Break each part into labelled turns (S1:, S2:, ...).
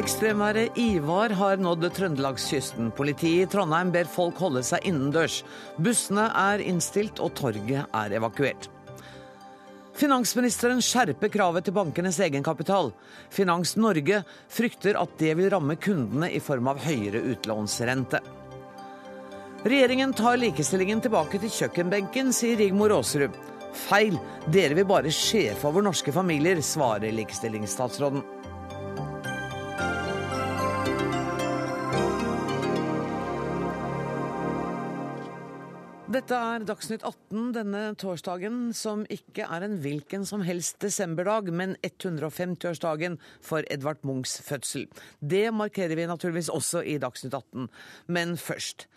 S1: Ekstremværet Ivar har nådd trøndelagskysten. Politiet i Trondheim ber folk holde seg innendørs. Bussene er innstilt og torget er evakuert. Finansministeren skjerper kravet til bankenes egenkapital. Finans Norge frykter at det vil ramme kundene i form av høyere utlånsrente. Regjeringen tar likestillingen tilbake til kjøkkenbenken, sier Rigmor Aasrud. Feil, dere vil bare sjefe over norske familier, svarer likestillingsstatsråden. Dette er Dagsnytt 18 denne torsdagen, som ikke er en hvilken som helst desemberdag, men 150-årsdagen for Edvard Munchs fødsel. Det markerer vi naturligvis også i Dagsnytt 18. Men først.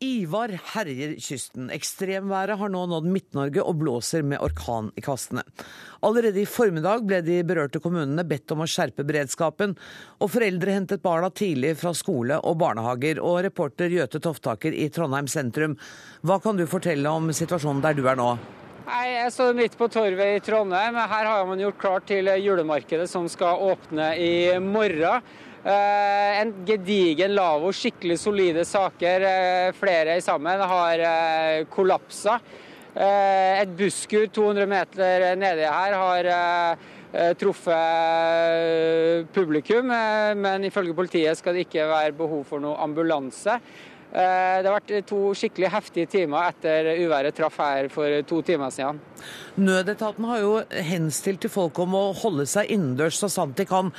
S1: Ivar herjer kysten. Ekstremværet har nå nådd Midt-Norge og blåser med orkan i kastene. Allerede i formiddag ble de berørte kommunene bedt om å skjerpe beredskapen, og foreldre hentet barna tidlig fra skole og barnehager. Og reporter Gjøte Toftaker i Trondheim sentrum, hva kan du fortelle om situasjonen der du er nå?
S2: Nei, Jeg står midt på torvet i Trondheim. Her har man gjort klart til julemarkedet som skal åpne i morgen. Eh, en gedigen lavvo, skikkelig solide saker. flere flere sammen har eh, kollapsa. Et busskur 200 meter nedi her har truffet publikum, men ifølge politiet skal det ikke være behov for noe ambulanse. Det har vært to skikkelig heftige timer etter uværet traff her for to timer siden.
S1: Nødetaten har jo henstilt til folk om å holde seg innendørs så sant de kan.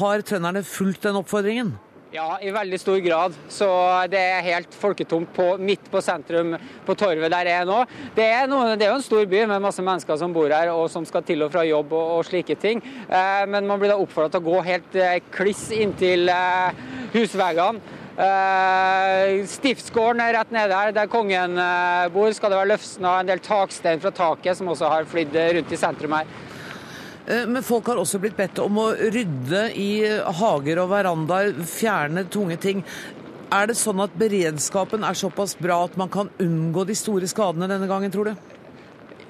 S1: Har trønderne fulgt den oppfordringen?
S2: Ja, i veldig stor grad. Så det er helt folketomt på, midt på sentrum på torvet der jeg er nå. Det er, noen, det er, jo en stor by med masse mennesker som bor her og som skal til og fra jobb og, og slike ting. Eh, men man blir da oppfordra til å gå helt eh, kliss inntil eh, husveggene. Eh, Stiftsgården er rett nede her, der kongen eh, bor, skal det være løsna en del takstein fra taket som også har flydd rundt i sentrum her.
S1: Eh, men folk har også blitt bedt om å rydde i hager og verandaer, fjerne tunge ting. Er det sånn at beredskapen er såpass bra at man kan unngå de store skadene denne gangen, tror du?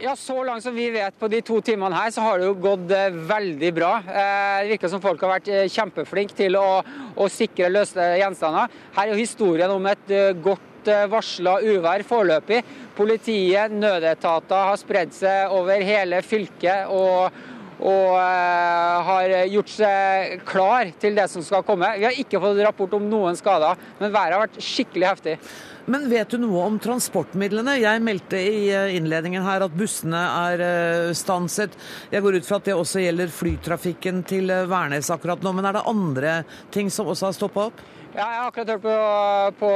S2: Ja, Så langt som vi vet på de to timene her, så har det jo gått eh, veldig bra. Eh, det virker som folk har vært kjempeflinke til å, å sikre løse gjenstander. Her er jo historien om et godt varsla uvær foreløpig. Politiet, nødetater har spredd seg over hele fylket. og og eh, har gjort seg klar til det som skal komme. Vi har ikke fått rapport om noen skader, men været har vært skikkelig heftig.
S1: Men vet du noe om transportmidlene? Jeg meldte i eh, innledningen her at bussene er eh, stanset. Jeg går ut fra at det også gjelder flytrafikken til Værnes akkurat nå. Men er det andre ting som også har stoppa opp?
S2: Ja, jeg har akkurat hørt på, på,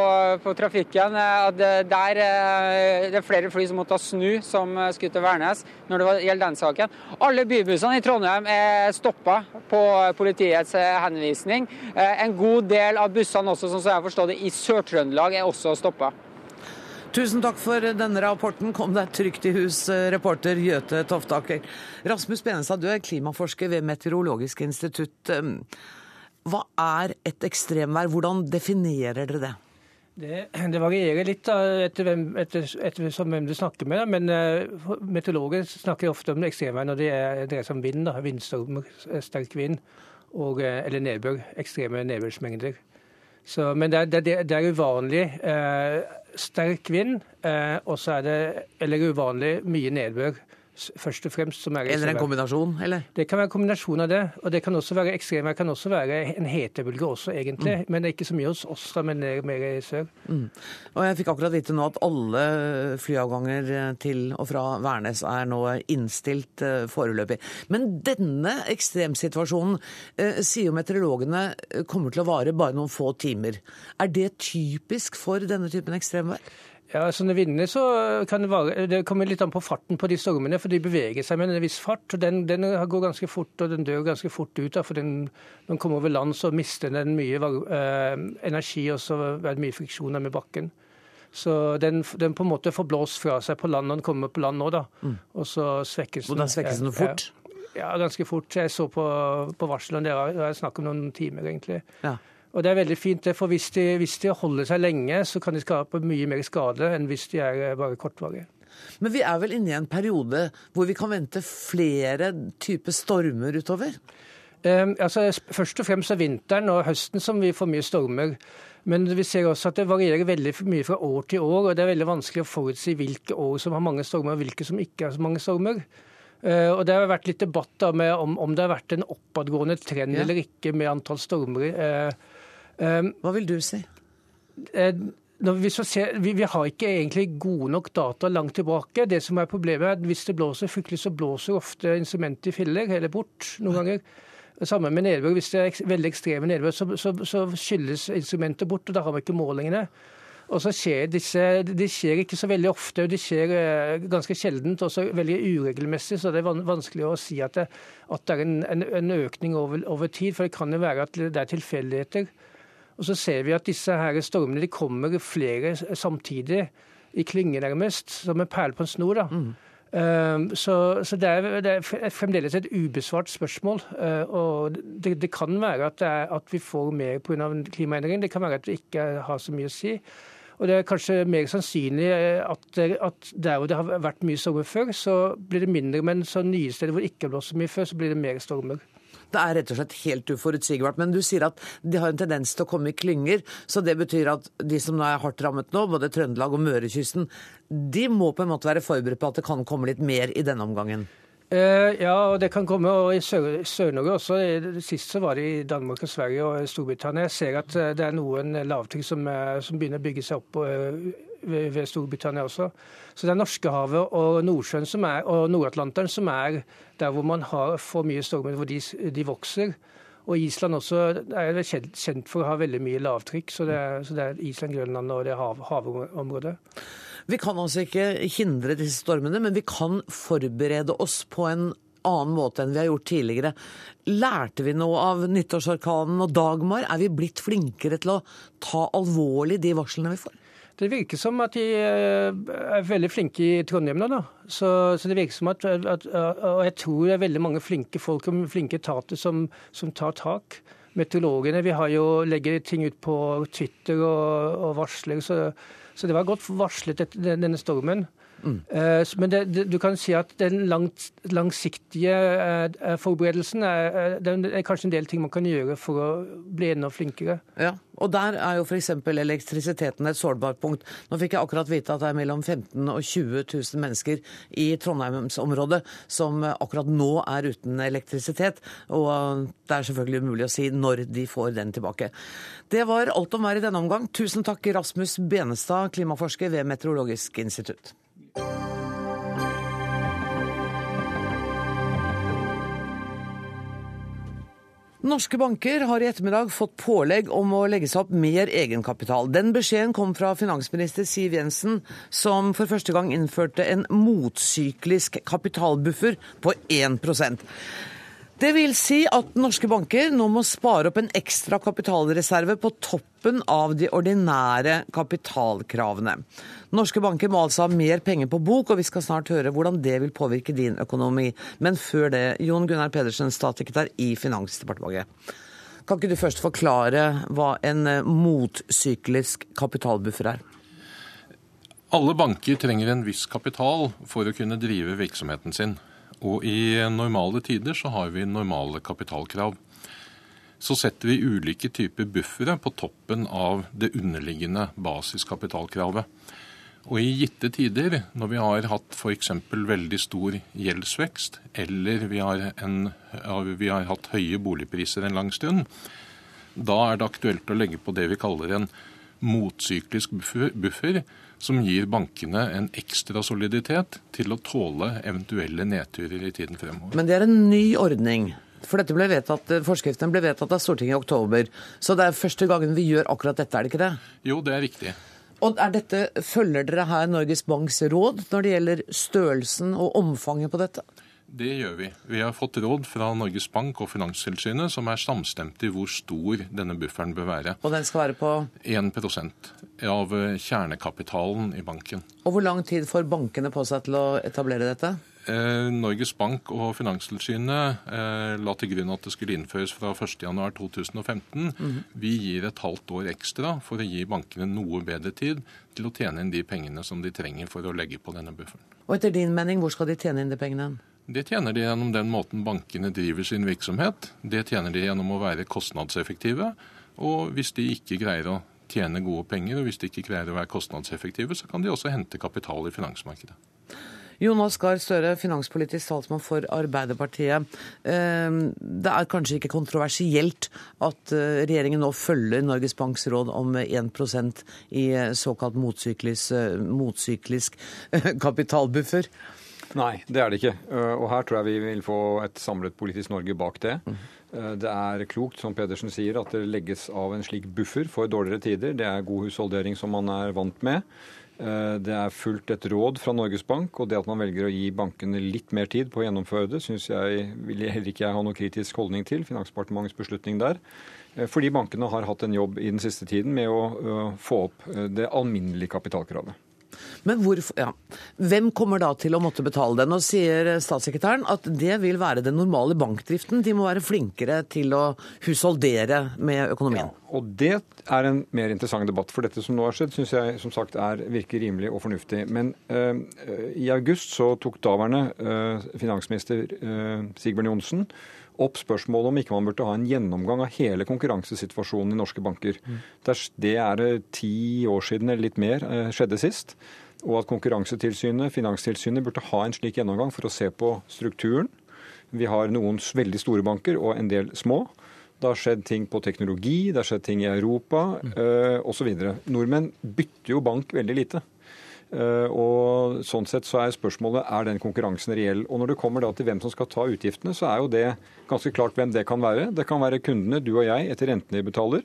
S2: på trafikken at der eh, det er flere fly som måtte snu som skulle til Værnes når det gjelder den saken. Alle bybussene i Trondheim er stoppa på politiets eh, henvisning. Eh, en god del av bussene også, sånn som jeg forstår det, i Sør-Trøndelag er også stoppa.
S1: Tusen takk for denne rapporten. Kom deg trygt i hus, reporter Gjøte Toftaker. Rasmus Benestad, du er klimaforsker ved Meteorologisk institutt. Hva er et ekstremvær? Hvordan definerer dere det?
S3: Det, det varierer litt da, etter, hvem, etter, etter hvem du snakker med. Da. Men uh, meteorologer snakker ofte om ekstremvær når det dreier seg om vind. Da. Vindstormer, sterk vind og, eh, eller nedbør. Ekstreme nedbørsmengder. Så, men det er, det, det er uvanlig eh, sterk vind, eh, og så er det eller uvanlig mye nedbør først og fremst. som er
S1: Eller en kombinasjon? eller?
S3: Det kan være en kombinasjon av det. Og det kan også være ekstremvær kan også være en hetebølge også, egentlig. Mm. Men det er ikke så mye hos oss, da, men mer i sør. Mm.
S1: Og Jeg fikk akkurat vite nå at alle flyavganger til og fra Værnes er nå innstilt uh, foreløpig. Men denne ekstremsituasjonen uh, sier jo meteorologene eh, kommer til å vare bare noen få timer. Er det typisk for denne typen ekstremvær?
S3: Ja, sånne vindene så kan det være Det kommer litt an på farten på de stormene, for de beveger seg med en viss fart. og Den, den går ganske fort, og den dør ganske fort ut. Da, for den, Når den kommer over land, så mister den mye eh, energi, og så er det mye friksjoner med bakken. Så den, den, på en måte får blåst fra seg på land når den kommer på land nå, da. Mm. Og så svekkes
S1: den. Og da svekkes den fort?
S3: Ja, ja, ganske fort. Jeg så på, på varselet, det er snakk om noen timer, egentlig.
S1: Ja.
S3: Og det er veldig fint, for hvis de, hvis de, holder seg lenge, så kan de skape mye mer skade enn hvis de er bare kortvarige.
S1: Men vi er vel inne i en periode hvor vi kan vente flere typer stormer utover?
S3: Eh, altså, først og fremst er vinteren og høsten som vi får mye stormer. Men vi ser også at det varierer veldig mye fra år til år, og det er veldig vanskelig å forutsi hvilke år som har mange stormer og hvilke som ikke har så mange stormer. Uh, og Det har vært litt debatt da med om, om det har vært en oppadgående trend ja. eller ikke med antall stormer.
S1: Uh, um, Hva vil du si?
S3: Uh, vi, ser, vi, vi, har ikke egentlig gode nok data langt tilbake. Det som er Problemet er at hvis det blåser fryktelig, så blåser ofte instrumentet i filler eller bort noen ganger. Sammen med nedbør. Hvis det er veldig ekstreme nedbør, så, så, så skylles instrumentet bort, og da har vi ikke målingene. Og så skjer disse, De skjer ikke så veldig ofte, og de skjer eh, ganske sjeldent også veldig uregelmessig. Så det er vanskelig å si at det, at det er en, en, en økning over, over, tid. For det kan jo være at det er tilfeldigheter. Og så ser vi at disse her stormene de kommer flere samtidig, i klynger nærmest, som en perle på en snor. da. Mm. Ehm, så, så det, er, det, er, fremdeles et ubesvart spørsmål. Eh, og det, det kan være at, er, at, vi får mer pga. klimaendringen. Det kan være at det ikke har så mye å si. Og det er kanskje mer sannsynlig eh, at, at der hvor det har vært mye stormer før, så blir det mindre. Men så nye steder hvor det ikke har blåst så mye før, så blir det mer stormer.
S1: Det er rett og slett helt uforutsigbart. Men du sier at de har en tendens til å komme i klynger. Så det betyr at de som er hardt rammet nå, både Trøndelag og Mørekysten, de må på en måte være forberedt på at det kan komme litt mer i denne omgangen?
S3: Uh, ja, og det kan komme og i Sør-Norge også. Sist så var det i Danmark og Sverige og Storbritannia. Jeg ser at eh, det er noen lavtrykk som, som, begynner å bygge seg opp ved, ved Storbritannia også. Så det er Norskehavet og Nordsjøen som er, og Nord-Atlanteren som er der hvor man har for mye stormer, hvor de, de vokser. Og Island også er kjent for å ha veldig mye lavtrykk. Så det er, så det er Island, Grønland og det hav, havområdet.
S1: Vi kan altså ikke hindre disse stormene, men vi kan forberede oss på en annen måte enn vi har gjort tidligere. Lærte vi noe av nyttårsorkanen og Dagmar? Er vi blitt flinkere til å ta alvorlig de varslene vi får?
S3: Det virker som at de eh, er veldig flinke i Trondheim nå. da. Så, så, det virker som at, at, Og jeg tror det er veldig mange flinke folk og flinke etater som, som, tar tak. Meteorologene vi har jo legger ting ut på Twitter og, og varsler. Så, så, det var godt varslet denne stormen. Mm. Men det, det, du kan si at den langt, langsiktige uh, forberedelsen er, er kanskje en del ting man kan gjøre for å bli enda flinkere.
S1: Ja, og der er jo f.eks. elektrisiteten et sårbart punkt. Nå fikk jeg akkurat vite at det er mellom 15 og 20 000 mennesker i Trondheimsområdet som akkurat nå er uten elektrisitet. Og det er selvfølgelig umulig å si når de får den tilbake. Det var alt om været i denne omgang. Tusen takk, Rasmus Benestad, klimaforsker ved Meteorologisk institutt. Norske banker har i ettermiddag fått pålegg om å legge seg opp mer egenkapital. Den beskjeden kom fra finansminister Siv Jensen, som for første gang innførte en motsyklisk kapitalbuffer på 1 det vil si at norske banker nå må spare opp en ekstra kapitalreserve på toppen av de ordinære kapitalkravene. Norske banker må altså ha mer penger på bok, og vi skal snart høre hvordan det vil påvirke din økonomi. Men før det, Jon Gunnar Pedersen, statssekretær i Finansdepartementet. Kan ikke du først forklare hva en motsyklisk kapitalbuffer er?
S4: Alle banker trenger en viss kapital for å kunne drive virksomheten sin. Og i normale tider så har vi normale kapitalkrav. Så setter vi ulike typer buffere på toppen av det underliggende basiskapitalkravet. Og i gitte tider, når vi har hatt f.eks. veldig stor gjeldsvekst, eller vi har, en, vi har hatt høye boligpriser en lang stund, da er det aktuelt å legge på det vi kaller en motsyklisk buffer, som gir bankene en ekstra soliditet til å tåle eventuelle nedturer i tiden fremover.
S1: Men det er en ny ordning? For dette ble vedtatt, Forskriften ble vedtatt av Stortinget i oktober. Så det er første gangen vi gjør akkurat dette, er det ikke det?
S4: Jo, det er riktig.
S1: Og er dette, Følger dere her Norges Banks råd når det gjelder størrelsen og omfanget på dette?
S4: Det gjør vi. Vi har fått råd fra Norges Bank og Finanstilsynet som er samstemte i hvor stor denne bufferen bør være.
S1: Og den skal være på?
S4: 1% av kjernekapitalen i banken.
S1: Og hvor lang tid får bankene på seg til å etablere dette?
S4: Eh, Norges Bank og Finanstilsynet eh, la til grunn at det skulle innføres fra 1.1.2015. Mm. Vi gir et halvt år ekstra for å gi bankene noe bedre tid til å tjene inn de pengene som de trenger for å legge på denne bufferen.
S1: Og etter din mening, hvor skal de tjene inn de pengene?
S4: Det tjener de gjennom den måten bankene driver sin virksomhet. Det tjener de gjennom å være kostnadseffektive. Og hvis de ikke greier å tjene gode penger, og hvis de ikke greier å være kostnadseffektive, så kan de også hente kapital i finansmarkedet.
S1: Jonas Gahr Støre, finanspolitisk talsmann for Arbeiderpartiet. Eh, det er kanskje ikke kontroversielt at eh, regjeringen nå følger Norges Banks råd om 1% i såkalt motsyklisk, motsyklisk kapitalbuffer?
S5: Nei, det er det ikke. Og her tror jeg vi vil få et samlet politisk Norge bak det. Det er klokt, som Pedersen sier, at det legges av en slik buffer for dårligere tider. Det er god husholdering som man er vant med. Eh, det er fulgt et råd fra Norges Bank, og det at man velger å gi bankene litt mer tid på å gjennomføre det, syns jeg vil heller ikke jeg ha noe kritisk holdning til. Finansdepartementets beslutning der. Eh, fordi bankene har hatt en jobb i den siste tiden med å få opp eh, det alminnelige kapitalkravet.
S1: Men hvorfor, ja. Hvem kommer da til å måtte betale det? Nå sier statssekretæren at det vil være den normale bankdriften. De må være flinkere til å husholdere med økonomien.
S5: Ja, og det er en mer interessant debatt. For dette som nå har skjedd, syns jeg som sagt er, virker rimelig og fornuftig. Men øh, i august så tok daværende øh, finansminister øh, Sigbjørn Johnsen opp spørsmålet om ikke man burde ha en gjennomgang av hele konkurransesituasjonen i norske banker. Mm. Det er ti år siden eller litt mer eh, skjedde sist. Og at Konkurransetilsynet, Finanstilsynet burde ha en slik gjennomgang for å se på strukturen. Vi har noen veldig store banker og en del små. Det har skjedd ting på teknologi, det har skjedd ting i Europa mm. øh, osv. Nordmenn bytter jo bank veldig lite. Eh, og Sånn sett så er spørsmålet er den konkurransen reell. Og Når det kommer da til hvem som skal ta utgiftene, så er jo det ganske klart hvem det kan være. Det kan være kundene, du og jeg, etter rentene de betaler.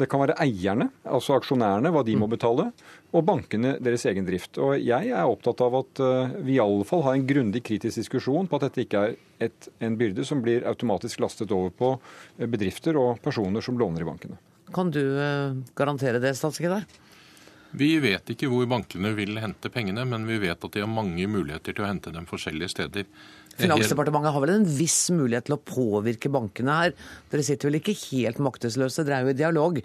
S5: Det kan være eierne, altså aksjonærene, hva de må betale. Og bankene, deres egen drift. Og Jeg er opptatt av at eh, vi i alle fall har en grundig kritisk diskusjon på at dette ikke er et, en byrde som blir automatisk lastet over på eh, bedrifter og personer som låner i bankene.
S1: Kan du garantere det, statssekretær?
S4: Vi vet ikke hvor bankene vil hente pengene, men vi vet at de har mange muligheter til å hente dem forskjellige steder.
S1: Finansdepartementet har vel en viss mulighet til å påvirke bankene her? Dere sitter vel ikke helt maktesløse, dere er jo i dialog?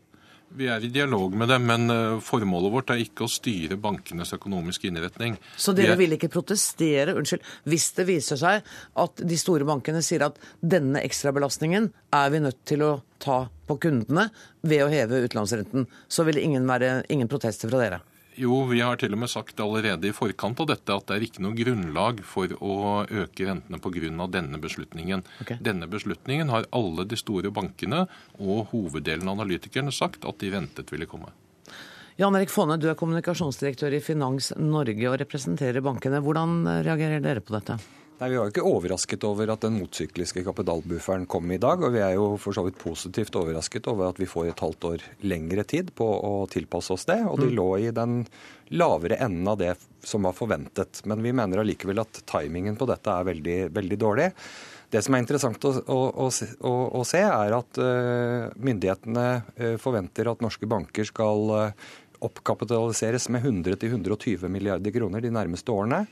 S4: Vi er i dialog med dem, men eh, formålet vårt er ikke å styre bankenes økonomiske innretning.
S1: Så dere vil ikke protestere unnskyld, hvis det viser seg at de store bankene sier at denne ekstrabelastningen er vi nødt til å ta på kundene ved å heve utlånsrenten. Så vil ingen, være, ingen protester fra dere?
S4: Jo, vi har til og med sagt allerede i forkant av dette at det er ikke noe grunnlag for å øke rentene pga. denne beslutningen. Okay. Denne beslutningen har alle de store bankene og hoveddelen av analytikerne sagt at de ventet ville komme.
S1: Jan Erik Fonne, du er kommunikasjonsdirektør i Finans Norge og representerer bankene. Hvordan reagerer dere på dette?
S6: Nei, Vi var jo ikke overrasket over at den motsykliske kapitalbufferen kom i dag. Og vi er jo for så vidt positivt overrasket over at vi får et halvt år lengre tid på å tilpasse oss det. Og de mm. lå i den lavere enden av det som var forventet. Men vi mener allikevel at timingen på dette er veldig, veldig dårlig. Det som er interessant å, å, å, å se, er at uh, myndighetene uh, forventer at norske banker skal uh, oppkapitaliseres med 100-120 milliarder kroner de nærmeste årene.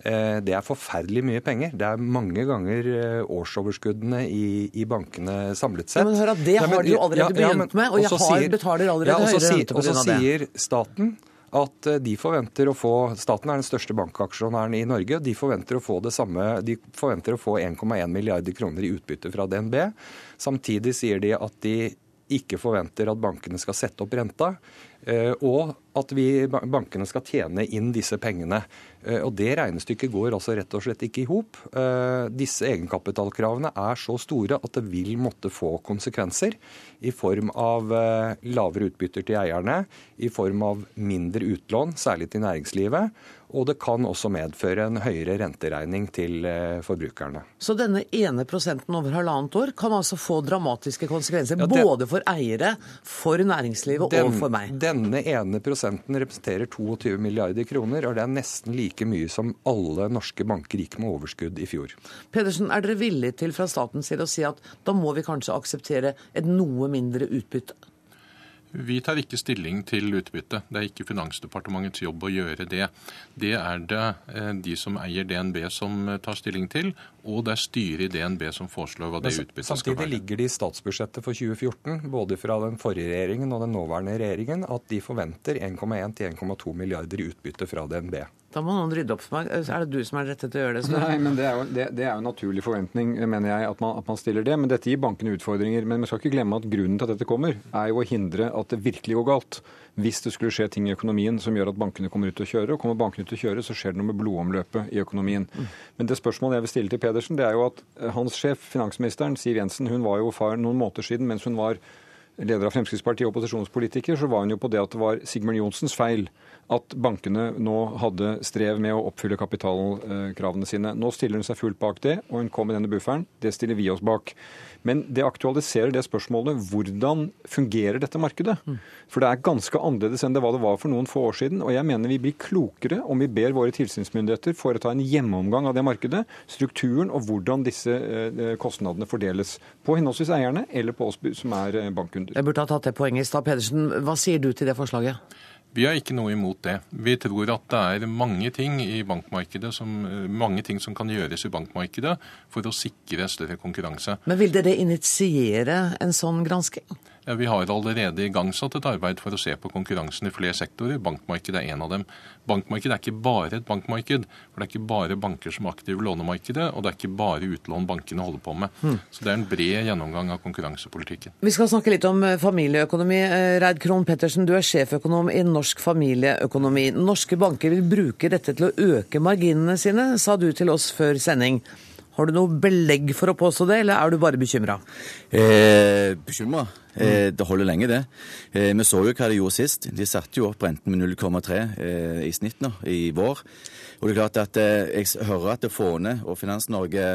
S6: Eh, det er forferdelig mye penger. Det er mange ganger eh, årsoverskuddene i, i bankene samlet sett.
S1: Ja, men hør at Det har de jo allerede ja, ja, begynt med, og jeg har, sier, betaler allerede ja, høyere rente pga. det.
S6: Og så sier staten at eh, de forventer å få Staten er den største bankaksjonæren i Norge. De forventer å få det samme, de forventer å få 1,1 milliarder kroner i utbytte fra DNB. Samtidig sier de at de ikke forventer at bankene skal sette opp renta. Eh, og at vi, bankene skal tjene inn disse pengene. Eh, og Det regnestykket går altså rett og slett ikke i hop. Eh, disse egenkapitalkravene er så store at det vil måtte få konsekvenser i form av lavere utbytter til eierne, i form av mindre utlån, særlig til næringslivet, og det kan også medføre en høyere renteregning til eh, forbrukerne.
S1: Så denne ene prosenten over halvannet år kan altså få dramatiske konsekvenser ja, det, både for eiere, for næringslivet den, og for meg?
S6: Denne ene prosenten representerer 22 milliarder kroner, og det er nesten like mye som alle norske banker gikk med overskudd i fjor.
S1: Pedersen, er dere villige til fra statens side å si at da må vi kanskje akseptere et noe mindre utbytte?
S4: Vi tar ikke stilling til utbytte. Det er ikke Finansdepartementets jobb å gjøre det. Det er det eh, de som eier DNB som eh, tar stilling til, og det er styret i DNB som foreslår hva det utbyttet skal være.
S6: Samtidig ligger det i statsbudsjettet for 2014, både fra den forrige regjeringen og den nåværende regjeringen, at de forventer 1,1 til 1,2 milliarder i utbytte fra DNB.
S1: Da må noen rydde opp for meg. Er det du som er rette til å gjøre det? Så?
S5: Nei, men det er, jo, det, det er jo en naturlig forventning, mener jeg, at man, at man stiller det. Men dette gir bankene utfordringer. Men vi skal ikke glemme at grunnen til at dette kommer, er jo å hindre at det virkelig går galt. Hvis det skulle skje ting i økonomien som gjør at bankene kommer ut til å kjøre, og kommer bankene ut til å kjøre, så skjer det noe med blodomløpet i økonomien. Men det spørsmålet jeg vil stille til Pedersen, det er jo at eh, hans sjef, finansministeren Siv Jensen, hun var jo far noen måneder siden mens hun var leder av Fremskrittspartiet og opposisjonspolitiker, så var hun jo på det at det var Sigmund Johnsens feil at bankene nå hadde strev med å oppfylle kapitalkravene sine. Nå stiller hun seg fullt bak det, og hun kom med denne bufferen. Det stiller vi oss bak. Men det aktualiserer det spørsmålet hvordan fungerer dette markedet? For det er ganske annerledes enn det var, det var for noen få år siden. Og jeg mener vi blir klokere om vi ber våre tilsynsmyndigheter foreta en gjennomgang av det markedet, strukturen og hvordan disse eh, kostnadene fordeles. På henholdsvis eierne eller på oss som er eh, bankkunder.
S1: Jeg burde ha tatt det poenget i stad. Pedersen, hva sier du til det forslaget?
S4: Vi har ikke noe imot det. Vi tror at det er mange ting som, mange ting som kan gjøres i bankmarkedet for å sikre større konkurranse.
S1: Men vil dere initiere en sånn gransking?
S4: Ja, vi har allerede igangsatt et arbeid for å se på konkurransen i flere sektorer. Bankmarkedet er en av dem. Bankmarkedet er ikke bare et bankmarked. for Det er ikke bare banker som er aktive i lånemarkedet, og det er ikke bare utlån bankene holder på med. Så det er en bred gjennomgang av konkurransepolitikken.
S1: Vi skal snakke litt om eh, familieøkonomi. Eh, Reid Krohn Pettersen, du er sjeføkonom i Norsk familieøkonomi. Norske banker vil bruke dette til å øke marginene sine, sa du til oss før sending. Har du noe belegg for å påstå det, eller er du bare bekymra?
S7: Eh, Bekymra. Eh, det holder lenge, det. Eh, vi så jo hva de gjorde sist. De satte jo opp renten med 0,3 eh, i snitt nå i vår. Og det er klart at eh, jeg hører at Fåne og Finans-Norge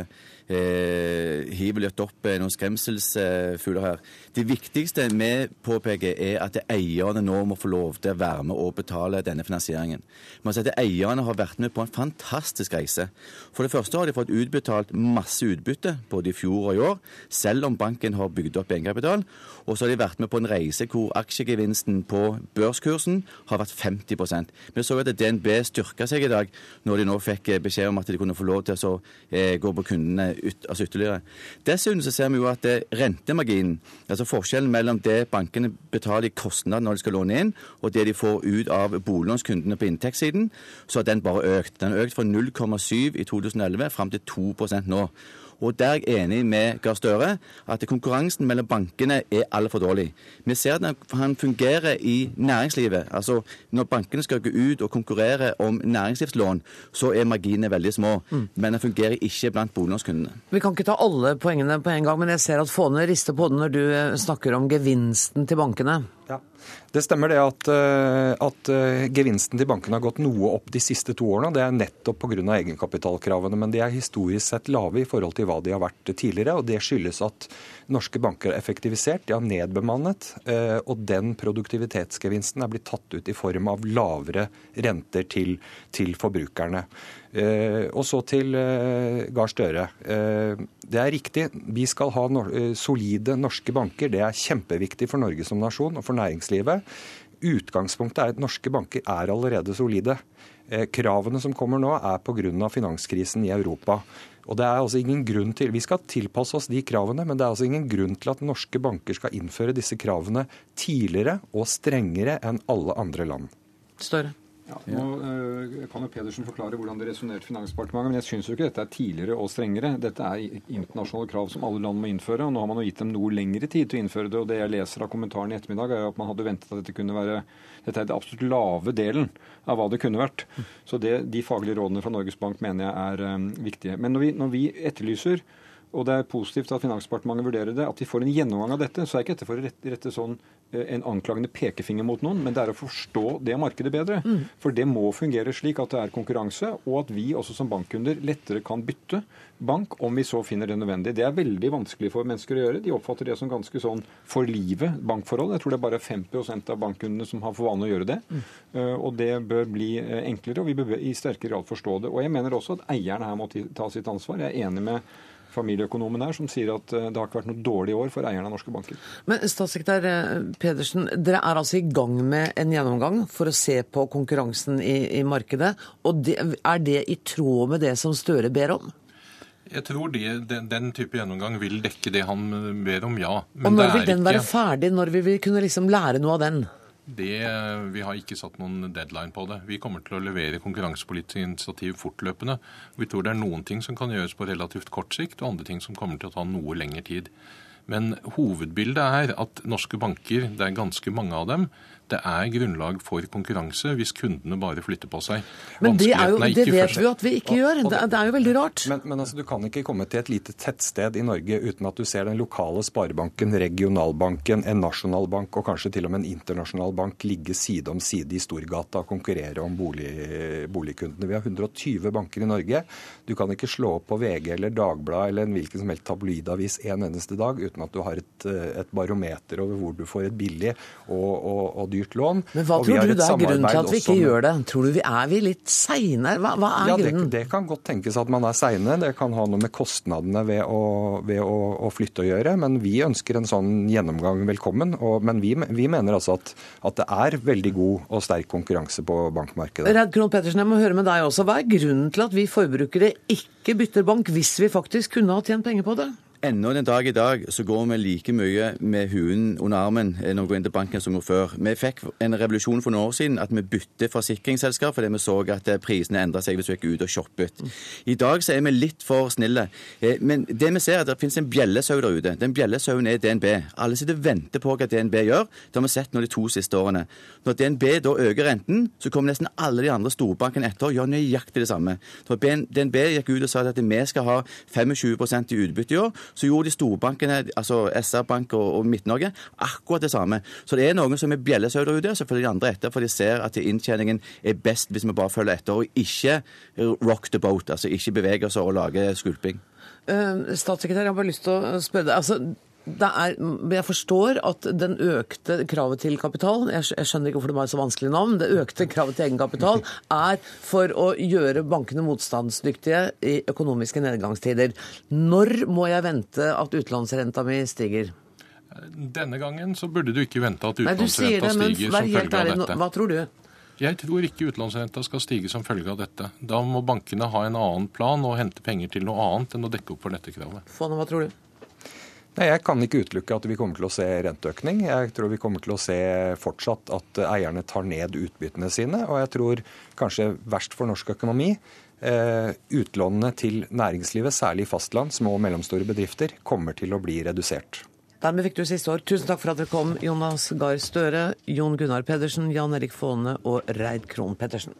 S7: eh, hiver litt opp eh, noen skremselsfugler her. Det viktigste vi påpeker, er at eierne nå må få lov til å være med og betale denne finansieringen. Man sier at Eierne har vært med på en fantastisk reise. For det første har de fått utbetalt masse utbytte, både i fjor og i år, selv om banken har bygd opp egenkapital. Og så har de vært med på en reise hvor aksjegevinsten på børskursen har vært 50% Vi så at DNB styrka seg i dag, når de nå fikk eh, beskjed om at de kunne få lov til å eh, gå på kundene ut, altså ytterligere. Dessuten så ser vi jo at rentemarginen, altså forskjellen mellom det bankene betaler i kostnad når de skal låne inn, og det de får ut av boliglånskundene på inntektssiden, så har den bare økt. Den har økt fra 0,7 i 2011 fram til 2% nå. Og der er jeg enig med Gahr Støre at konkurransen mellom bankene er altfor dårlig. Vi ser at han fungerer i næringslivet. Altså Når bankene skal gå ut og konkurrere om næringslivslån, så er marginene veldig små. Men den fungerer ikke blant boliglånskundene.
S1: Vi kan ikke ta alle poengene på en gang, men jeg ser at Fåne rister på det når du eh, snakker om gevinsten til bankene.
S6: Ja. Det stemmer det at, eh, at eh, gevinsten til bankene har gått noe opp de siste to årene. Det er nettopp pga. egenkapitalkravene, men de er historisk sett lave i forhold til hva de har vært tidligere. og Det skyldes at norske banker er effektivisert, de har nedbemannet, eh, og den produktivitetsgevinsten er blitt tatt ut i form av lavere renter til, til forbrukerne. Eh, og så til eh, Gahr Støre. Det er riktig, vi skal ha solide norske banker. Det er kjempeviktig for Norge som nasjon og for næringslivet. Utgangspunktet er at norske banker er allerede solide. Kravene som kommer nå, er pga. finanskrisen i Europa. Og det er altså ingen grunn til, Vi skal tilpasse oss de kravene, men det er altså ingen grunn til at norske banker skal innføre disse kravene tidligere og strengere enn alle andre land.
S1: Større.
S5: Ja, nå øh, kan jo Pedersen forklare hvordan det resonnerte Finansdepartementet, men jeg syns jo ikke dette er tidligere og strengere. Dette er internasjonale krav som alle land må innføre, og nå har man jo gitt dem noe lengre tid til å innføre det. og Det jeg leser av kommentaren i ettermiddag, er at man hadde ventet at dette kunne være Dette er den absolutt lave delen av hva det kunne vært. Så det, de faglige rådene fra Norges Bank mener jeg er øh, viktige. Men når vi, når vi etterlyser og det er positivt at Finansdepartementet vurderer det, at vi får en gjennomgang av dette. Så er ikke dette for å rette, rette sånn en anklagende pekefinger mot noen, men det er å forstå det markedet bedre. Mm. For det må fungere slik at det er konkurranse, og at vi også som bankkunder lettere kan bytte bank om vi så finner det nødvendig. Det er veldig vanskelig for mennesker å gjøre. De oppfatter det som ganske sånn for livet bankforhold. Jeg tror det er bare 5% av bankkundene som har for vane å gjøre det. Mm. Og det bør bli enklere, og vi bør i sterkere grad forstå det. Og jeg mener også at eierne her må ta sitt ansvar. Jeg er enig med familieøkonomen her, som sier at det har ikke vært noe dårlig år for eierne av norske banker.
S1: Men statssekretær Pedersen, dere er altså i gang med en gjennomgang for å se på konkurransen i, i markedet. og det, Er det i tråd med det som Støre ber om?
S4: Jeg tror de, den, den, type gjennomgang vil dekke det han ber om, ja.
S1: Men og når vil den ikke... være ferdig? Når vil vi kunne liksom lære noe av den?
S4: Det, vi har ikke satt noen deadline på det. Vi kommer til å levere konkurransepolitisk initiativ fortløpende. Vi tror det er noen ting som kan gjøres på relativt kort sikt, og andre ting som kommer til å ta noe lengre tid. Men hovedbildet er at norske banker, det er ganske mange av dem, det er grunnlag for konkurranse hvis kundene bare flytter på seg.
S1: Men det, jo, det vet vi jo at vi ikke gjør. Det, det er jo veldig rart.
S6: Men, men altså, du kan ikke komme til et lite tettsted i Norge uten at du ser den lokale sparebanken, regionalbanken, en nasjonal bank og kanskje til og med en internasjonal bank ligge side om side i Storgata og konkurrere om bolig, boligkundene. Vi har 120 banker i Norge. Du kan ikke slå opp på VG eller Dagbladet eller en hvilken som helst tabloidavis en eneste dag uten at du har et, et barometer over hvor du får et billig og, og, og dyrt lån.
S1: Men Hva tror du det er grunnen til at vi ikke gjør det? Tror du vi Er vi litt seine? Hva, hva, er
S6: ja,
S1: grunnen?
S6: Det, det, kan godt tenkes at man er seine. Det kan ha noe med kostnadene ved å, ved å, å flytte å gjøre. Men vi ønsker en sånn gjennomgang velkommen. Og, men vi, vi, mener altså at, at, det er veldig god og sterk konkurranse på bankmarkedet.
S1: Redd Krohn Pettersen, jeg må høre med deg også. Hva er grunnen til at vi forbrukere ikke bytter bank, hvis vi faktisk kunne ha tjent penger på det?
S7: Ennå den dag i dag så går vi like mye med huen under armen eh, når vi går inn til banken som før. Vi fikk en revolusjon for noen år siden at vi bytte forsikringsselskap fordi vi så at eh, prisene endra seg hvis vi gikk ut og shoppet. I dag så er vi litt for snille. Eh, men det vi ser er at det finnes en bjellesau der ute. Den bjellesauen er DNB. Alle sitter og venter på hva DNB gjør. Det har vi sett nå de to siste årene. Når DNB da øker renten, så kommer nesten alle de andre storbankene etter og gjør nøyaktig det samme. Når DNB gikk ut og sa at vi skal ha 25 i utbytte i år, så gjorde de storbankene, altså SR-Bank og, og Midt-Norge, akkurat det samme. Så det er noen som er bjellesau ute, og så følger de andre etter, for de ser at inntjeningen er best hvis vi bare følger etter, og ikke rock the boat, altså ikke beveger oss og lager skulping.
S1: Uh, statssekretær, jeg har bare lyst til å spørre deg. altså er, jeg forstår at den økte kravet til kapital jeg, skjønner ikke hvorfor det var et så vanskelig navn. Det økte kravet til egenkapital er for å gjøre bankene motstandsdyktige i økonomiske nedgangstider. Når må jeg vente at utlånsrenta mi stiger?
S4: Denne gangen så burde du ikke vente at utlånsrenta stiger som følge av dette.
S1: Hva tror du?
S4: Jeg tror ikke utlånsrenta skal stige som følge av dette. Da må bankene ha en annen plan og hente penger til noe annet enn å dekke opp for dette kravet.
S1: Fåne, hva tror du?
S6: Nei, Jeg kan ikke utelukke at vi kommer til å se renteøkning. Jeg tror vi kommer til å se fortsatt at eierne tar ned utbyttene sine. Og jeg tror kanskje verst for norsk økonomi eh, utlånene til næringslivet, særlig fastland, små og mellomstore bedrifter, kommer til å bli redusert.
S1: Dermed fikk du siste år. Tusen takk for at dere kom, Jonas Gahr Støre, Jon Gunnar Pedersen, Jan Erik Faane og Reid Krohn Pettersen.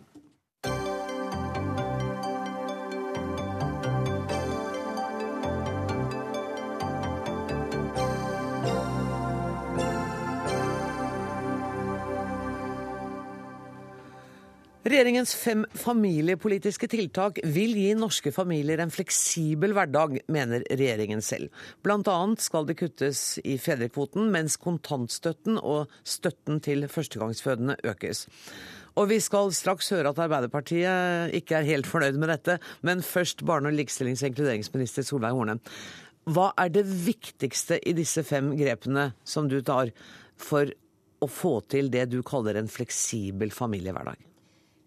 S1: Regjeringens fem familiepolitiske tiltak vil gi norske familier en fleksibel hverdag, mener regjeringen selv. Annet skal det kuttes i fedrekvoten, mens kontantstøtten og støtten til førstegangsfødende økes. Og vi skal straks høre at Arbeiderpartiet ikke er helt fornøyd med dette, men først barne-, og likestillings- og inkluderingsminister Solveig Horne. Hva er det viktigste i disse fem grepene som du tar for å få til det du kaller en fleksibel familiehverdag?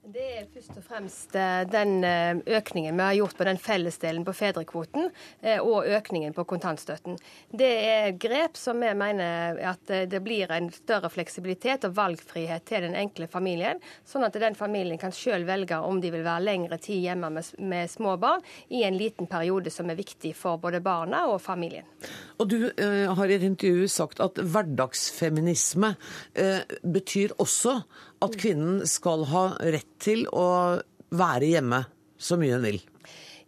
S8: Det er først og fremst eh, den eh, økningen vi har gjort på den fellesdelen på fedrekvoten, eh, og økningen på kontantstøtten. Det er grep som vi mener at det blir en større fleksibilitet og valgfrihet til den enkle familien, sånn at den familien kan selv velge om de vil være lengre tid hjemme med, små barn i en liten periode som er viktig for både barna og familien.
S1: Og Du har i et intervju sagt at hverdagsfeminisme betyr også at kvinnen skal ha rett til å være hjemme så mye hun vil.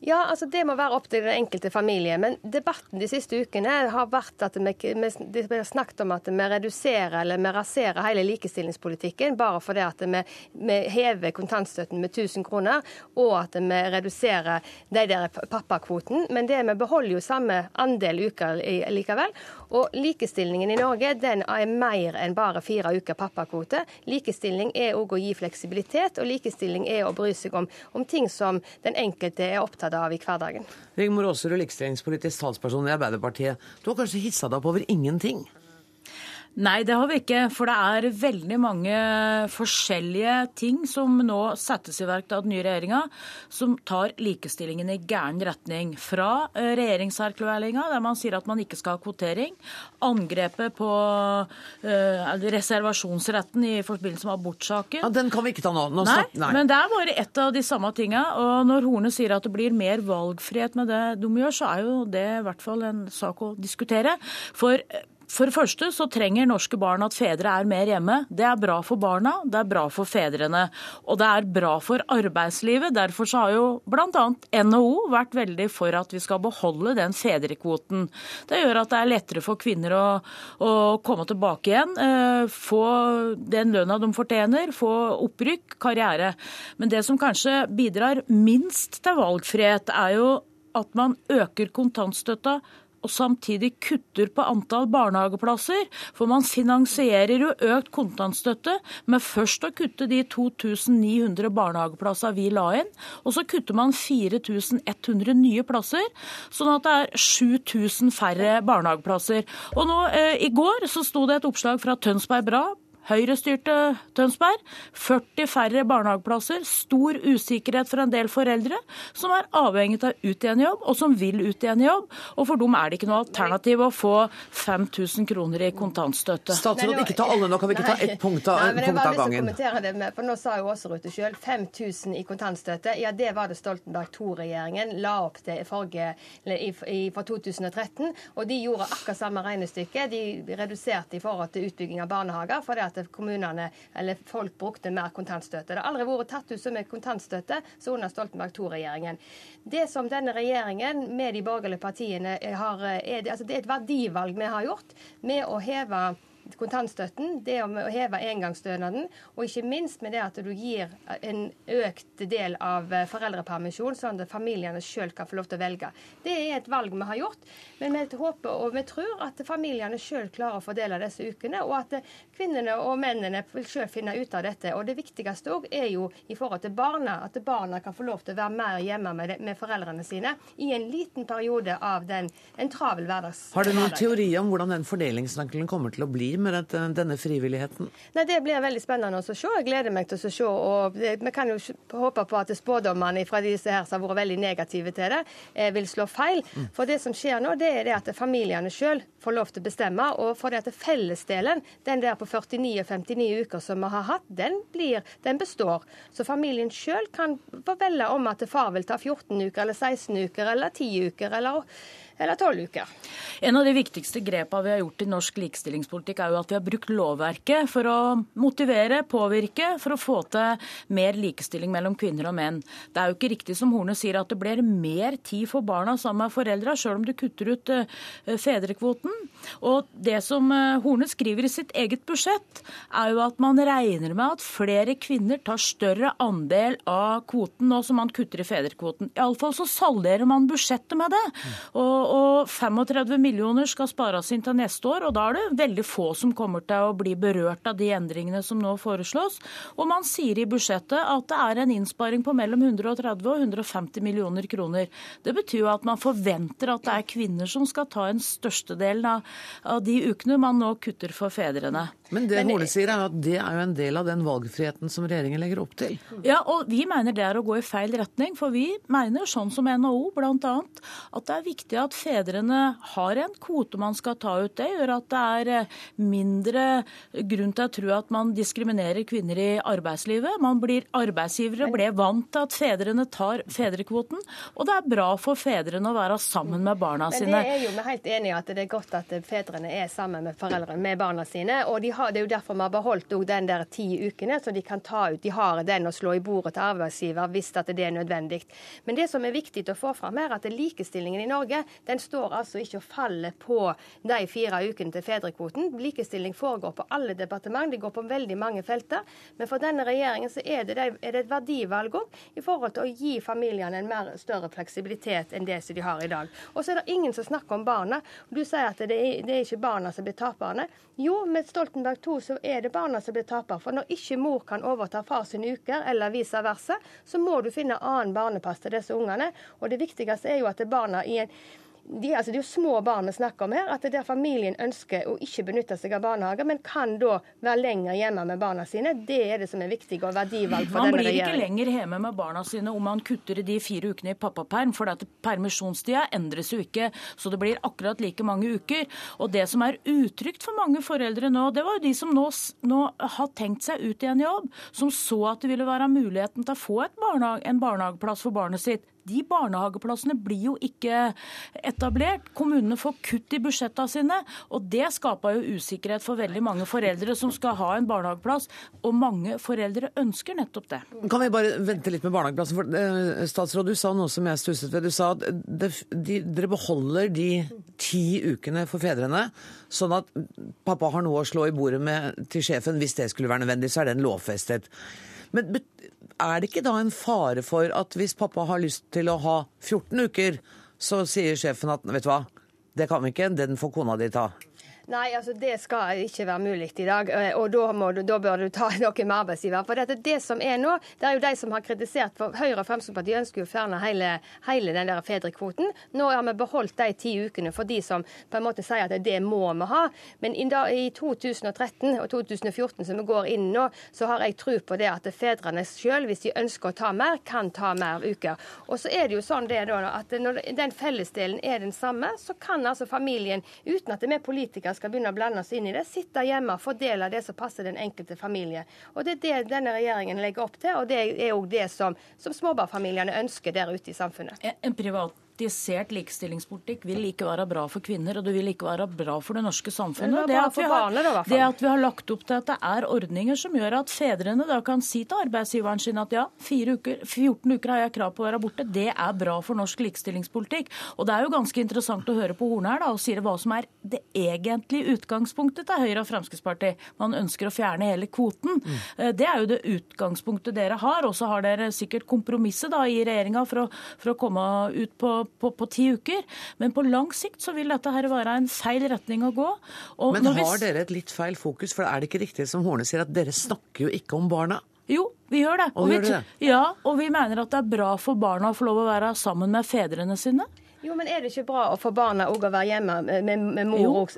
S8: Ja, altså Det må være opp til den enkelte familie. Men debatten de siste ukene har vært at vi, vi, har snakket om at vi reduserer eller vi raserer hele likestillingspolitikken bare fordi at vi, vi hever kontantstøtten med 1000 kroner, og at vi reduserer de der pappakvoten. Men det vi beholder jo samme andel uker likevel. Og likestillingen i Norge den er mer enn bare fire uker pappakvote. Likestilling er òg å gi fleksibilitet, og likestilling er å bry seg om, om ting som den enkelte er opptatt av i hverdagen.
S1: Rigmor Aasrud, likestillingspolitisk talsperson i Arbeiderpartiet. Du har kanskje hissa deg opp over ingenting?
S9: Nei, det har vi ikke. For det er veldig mange forskjellige ting som nå settes i verk av den nye regjeringa, som tar likestillingen i gæren retning. Fra eh, regjeringserklæringa, der man sier at man ikke skal ha kvotering, angrepet på uh, reservasjonsretten i forbindelse med abortsaken.
S1: Ja, den kan vi ikke ta nå. nå
S9: nei,
S1: nei,
S9: men det er bare ett av de samme tinga. Og når Horne sier at det blir mer valgfrihet med det de gjør, så er jo det i hvert fall en sak å diskutere. For for det første så trenger norske barn at fedre er mer hjemme. Det er bra for barna, det er bra for fedrene. Og det er bra for arbeidslivet. Derfor så har jo bl.a. NHO vært veldig for at vi skal beholde den fedrekvoten. Det gjør at det er lettere for kvinner å, å komme tilbake igjen, eh, få den lønna de fortjener, få opprykk, karriere. Men det som kanskje bidrar minst til valgfrihet, er jo at man øker kontantstøtta og samtidig kutter på antall barnehageplasser. For man finansierer jo økt kontantstøtte med først å kutte de 2900 barnehageplassene vi la inn, og så kutter man 4100 nye plasser, sånn at det er 7000 færre barnehageplasser. Og nå eh, I går så sto det et oppslag fra Tønsberg Bra Høyre-styrte Tønsberg. 40 færre barnehageplasser. Stor usikkerhet for en del foreldre som er avhengig av ut igjen jobb, og som vil ut igjen jobb. Og for dem er det ikke noe alternativ å få 5000 kroner i kontantstøtte.
S1: Statsråd, ikke ta alle nå, kan vi ikke ta ett punkt av,
S8: Nei,
S1: punkt av gangen?
S8: det med, for Nå sa jo også Rute sjøl. 5000 i kontantstøtte. Ja, det var det Stoltenberg II-regjeringen la opp til i forrige, eller i, i, fra 2013. Og de gjorde akkurat samme regnestykke. De reduserte i forhold til utbygging av barnehager. fordi at kommunene, eller folk brukte mer kontantstøtte. Det har aldri vært tatt ut så mye kontantstøtte som under Stoltenberg II-regjeringen. Det som denne regjeringen med de borgerlige partiene har, er, det, altså det er et verdivalg vi har gjort med å heve kontantstøtten, det å heve engangsstønaden, og ikke minst med det at du gir en økt del av foreldrepermisjon, sånn at familiene sjøl kan få lov til å velge. Det er et valg vi har gjort, men vi håper og vi tror at familiene sjøl klarer å fordele disse ukene, og at kvinnene og mennene vil sjøl finne ut av dette. Og det viktigste òg er jo i forhold til barna, at barna kan få lov til å være mer hjemme med, med foreldrene sine i en liten periode av den, en travel hverdags.
S1: Har du noen teori om hvordan den fordelingsnøkkelen kommer til å bli med dette, denne frivilligheten?
S8: Nei, Det blir veldig spennende å se. Jeg gleder meg til å se. og det, Vi kan jo håpe på at spådommene fra disse her som har vært veldig negative til det, eh, vil slå feil. For det som skjer nå, det er det at familiene sjøl får lov til å bestemme. Og for det at fellesdelen, den der på 49 og 59 uker som vi har hatt, den, blir, den består. Så familien sjøl kan velge om at far vil ta 14 uker eller 16 uker eller 10 uker eller eller tolv uker.
S9: En av de viktigste grepene vi har gjort i norsk likestillingspolitikk, er jo at vi har brukt lovverket for å motivere, påvirke, for å få til mer likestilling mellom kvinner og menn. Det er jo ikke riktig som Horne sier at det blir mer tid for barna sammen med foreldra, sjøl om du kutter ut uh, fedrekvoten. Og det som uh, Horne skriver i sitt eget budsjett, er jo at man regner med at flere kvinner tar større andel av kvoten nå som man kutter i fedrekvoten. Iallfall så salderer man budsjettet med det. Og, og 35 millioner skal spares inn til neste år, og da er det veldig få som kommer til å bli berørt av de endringene som nå foreslås. Og man sier i budsjettet at det er en innsparing på mellom 130 og 150 millioner kroner. Det betyr jo at man forventer at det er kvinner som skal ta en størstedelen av, de ukene man nå kutter for fedrene.
S1: Men det Horne sier er at det er jo en del av den valgfriheten som regjeringen legger opp til.
S9: Ja, og vi mener det er å gå i feil retning. For vi mener, sånn som NHO bl.a., at det er viktig at fedrene har en kvote man skal ta ut. Det gjør at det er eh, mindre grunn til å tro at man diskriminerer kvinner i arbeidslivet. Man blir Arbeidsgivere ble vant til at fedrene tar fedrekvoten, og det er bra for fedrene å være sammen med barna sine.
S8: Men det er jo vi helt enige i at det er godt at fedrene er sammen med foreldrene, med barna sine. og de har, Det er jo derfor vi har beholdt den der ti ukene, så de kan ta ut. De har den å slå i bordet til arbeidsgiver hvis at det er nødvendig. Men det som er viktig å få fram er at likestillingen i Norge den står altså ikke og faller på de fire ukene til fedrekvoten. Likestilling foregår på alle departement, det går på veldig mange felter. Men for denne regjeringen så er det, er det et verdivalg òg i forhold til å gi familiene en mer større fleksibilitet enn det som de har i dag. Og så er det ingen som snakker om barna. Du sier at det er, det er ikke barna som blir taperne. Jo, med Stoltenberg II så er det barna som blir taper. For når ikke mor kan overta far sine uker, eller vice versa, så må du finne annen barnepass til disse ungene. Og det viktigste er jo at barna i en de, altså, det er jo små barn vi snakker om her. At det der familien ønsker å ikke benytte seg av barnehager, men kan da være lenger hjemme med barna sine, det er det som er viktig og verdivalg for
S9: man
S8: denne
S9: blir ikke lenger hjemme med barna sine om man kutter i de fire ukene i pappaperm, for at permisjonstida endres jo ikke, så det blir akkurat like mange uker. Og det som er utrygt for mange foreldre nå, det var jo de som nå, nå har tenkt seg ut i en jobb, som så at det ville være muligheten til å få barnehage, en barnehageplass for barnet sitt. De barnehageplassene blir jo ikke etablert. Kommunene får kutt i budsjettene sine, og det skaper jo usikkerhet for veldig mange foreldre som skal ha en barnehageplass, og mange foreldre ønsker nettopp det.
S1: Kan vi bare vente litt med barnehageplassen? For, eh, statsråd, du sa noe som jeg stusset ved. Du sa at det, de, dere beholder de ti ukene for fedrene, sånn at pappa har noe å slå i bordet med til sjefen hvis det skulle være nødvendig. Så er den lovfestet. Men er det ikke da en fare for at hvis pappa har lyst til å ha 14 uker, så sier sjefen at vet du hva, det kan vi ikke, den får kona di ta.
S8: Nei, altså det skal ikke være mulig i dag. eh, Og da, må du, da bør du ta noe med arbeidsgiver. For dette, det som er nå, det er jo de som har kritisert for Høyre og Fremskrittspartiet ønsker jo å fjerne hele, hele den der fedrekvoten. Nå har vi beholdt de ti ukene for de som på en måte sier at det må vi ha. Men i, i 2013 og 2014 som vi går inn nå, så har jeg tro på det at fedrene sjøl, hvis de ønsker å ta mer, kan ta mer uker. Og så er det jo sånn det da, at når den fellesdelen er den samme, så kan altså familien, uten at vi politikere skal begynne å blande oss inn i det, sitte hjemme og fordele det som passer den enkelte familie. Og Det er det denne regjeringen legger opp til, og det er òg det som, som småbarnsfamiliene ønsker der ute i samfunnet.
S9: En privatisert likestillingspolitikk vil ikke være bra for kvinner, og det vil ikke være bra for det norske samfunnet.
S8: Det, det
S9: at har- det at vi har lagt opp til at det er ordninger som gjør at fedrene da kan si til arbeidsgiveren sin at ja, fire uker, 14 uker har jeg krav på å være borte, det er bra for norsk likestillingspolitikk. Og det er jo ganske interessant å høre på Horne her da, og sier hva som er det egentlige utgangspunktet til Høyre og Fremskrittspartiet. Man ønsker å fjerne hele kvoten. Mm. Det er jo det utgangspunktet dere har, og så har dere sikkert kompromisset da i regjeringa for, for å komme ut på, på, på ti uker. Men på lang sikt så vil dette her være en feil retning å gå. Og
S1: Men
S9: vi
S1: har
S9: s-
S1: dere et litt feil fokus? For er det ikke riktig som Horne sier, at dere snakker jo ikke om barna?
S9: Jo, vi gjør det.
S1: Og
S9: vi,
S1: gjør
S9: det. Ja, og vi mener at det er bra for barna å få lov å være sammen med fedrene sine.
S8: Jo, men er det ikke bra for barna òg å være hjemme med, med, mor og,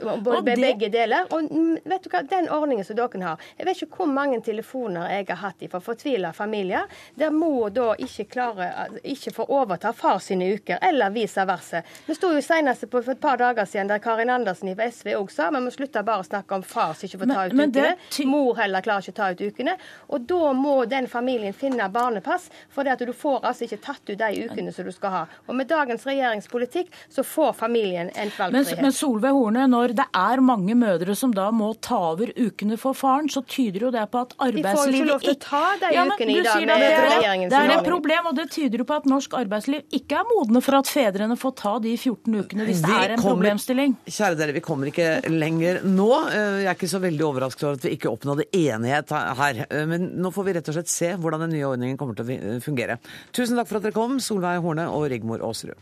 S8: med begge deler? Og mm, vet du hva, den ordningen som dere har Jeg vet ikke hvor mange telefoner jeg har hatt fra fortvila familier der mor da ikke klarer ikke får overta far sine uker, eller vice versa. Vi sto jo senest på for et par dager siden der Karin Andersen fra SV òg sa vi må slutte bare å snakke om far som ikke får ta ut
S9: men
S8: ukene. Mor heller klarer ikke å ta ut ukene. Og da må den familien finne barnepass, for det at du får altså ikke tatt ut de ukene som du skal ha. Og med dagens regjeringspolitikk så får familien en valgfrihet.
S9: men Solveig Horne, når det er mange mødre som da må ta over ukene for faren, så tyder jo det på at
S8: får jo ikke lov til å ta de
S9: Ja, men
S8: ukene i dag med
S9: at det er-
S8: regjeringens
S9: Det er et problem, og det tyder jo på at norsk arbeidsliv ikke er modne for at fedrene får ta de 14 ukene hvis det er en
S1: kommer-
S9: problemstilling.
S1: Kjære dere, vi kommer ikke lenger nå. Eh, Jeg er ikke så veldig overrasket over at vi ikke oppnådde enighet her. Eh, Men nå får vi rett og slett se hvordan den nye ordningen kommer til å fungere. Tusen takk for at dere kom, Solveig Horne og Rigmor Aasrud.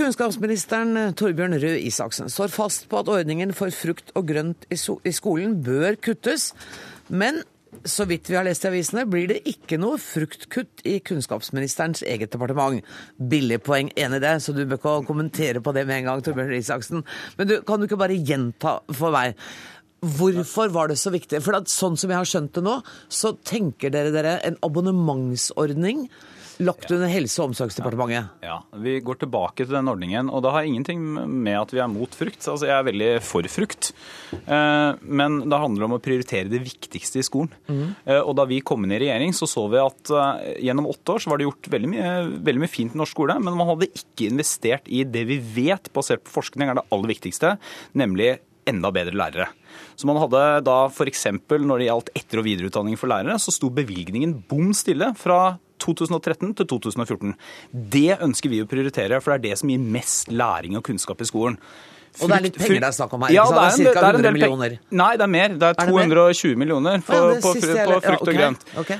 S1: Kunnskapsministeren eh, Torbjørn Røe Isaksen står fast på at ordningen for frukt og grønt i, skolen bør kuttes. Men så vidt vi har lest i avisene, blir det ikke noe fruktkutt i kunnskapsministerens eget departement. Billig poeng, enig i det, så du bør ikke kommentere på det med en gang, Torbjørn Røe Isaksen. Men du, kan du ikke bare gjenta for meg? Hvorfor var det så viktig? For at sånn som jeg har skjønt det nå, så tenker dere dere en abonnementsordning lagt under Helse- og omsorgsdepartementet.
S10: Ja, Vi går tilbake til den ordningen, og det har ingenting med at vi er mot frukt. Altså, Jeg er veldig for frukt, eh, men det handler om å prioritere det viktigste i skolen. Eh, Og Da vi kom inn i regjering, så så vi at eh, gjennom åtte år så var det gjort veldig mye, veldig mye fint i norsk skole, men man hadde ikke investert i det vi vet, basert på forskning, er det aller viktigste, nemlig enda bedre lærere. Så man hadde da f.eks. når det gjaldt etter- og videreutdanning for lærere, så sto bevilgningen bom stille fra 2013 til 2014. Det ønsker vi å prioritere, for det er det som gir mest læring og kunnskap i skolen.
S1: Og det er litt penger det er snakk om her,
S10: Ja, det er,
S1: Det er
S10: er
S1: 100 millioner.
S10: Nei, det er mer. Det er
S1: Er det mer?
S10: 220 millioner på,
S1: Ja,
S10: på,
S1: siste
S10: på frukt og grønt.
S1: Ja,
S10: okay.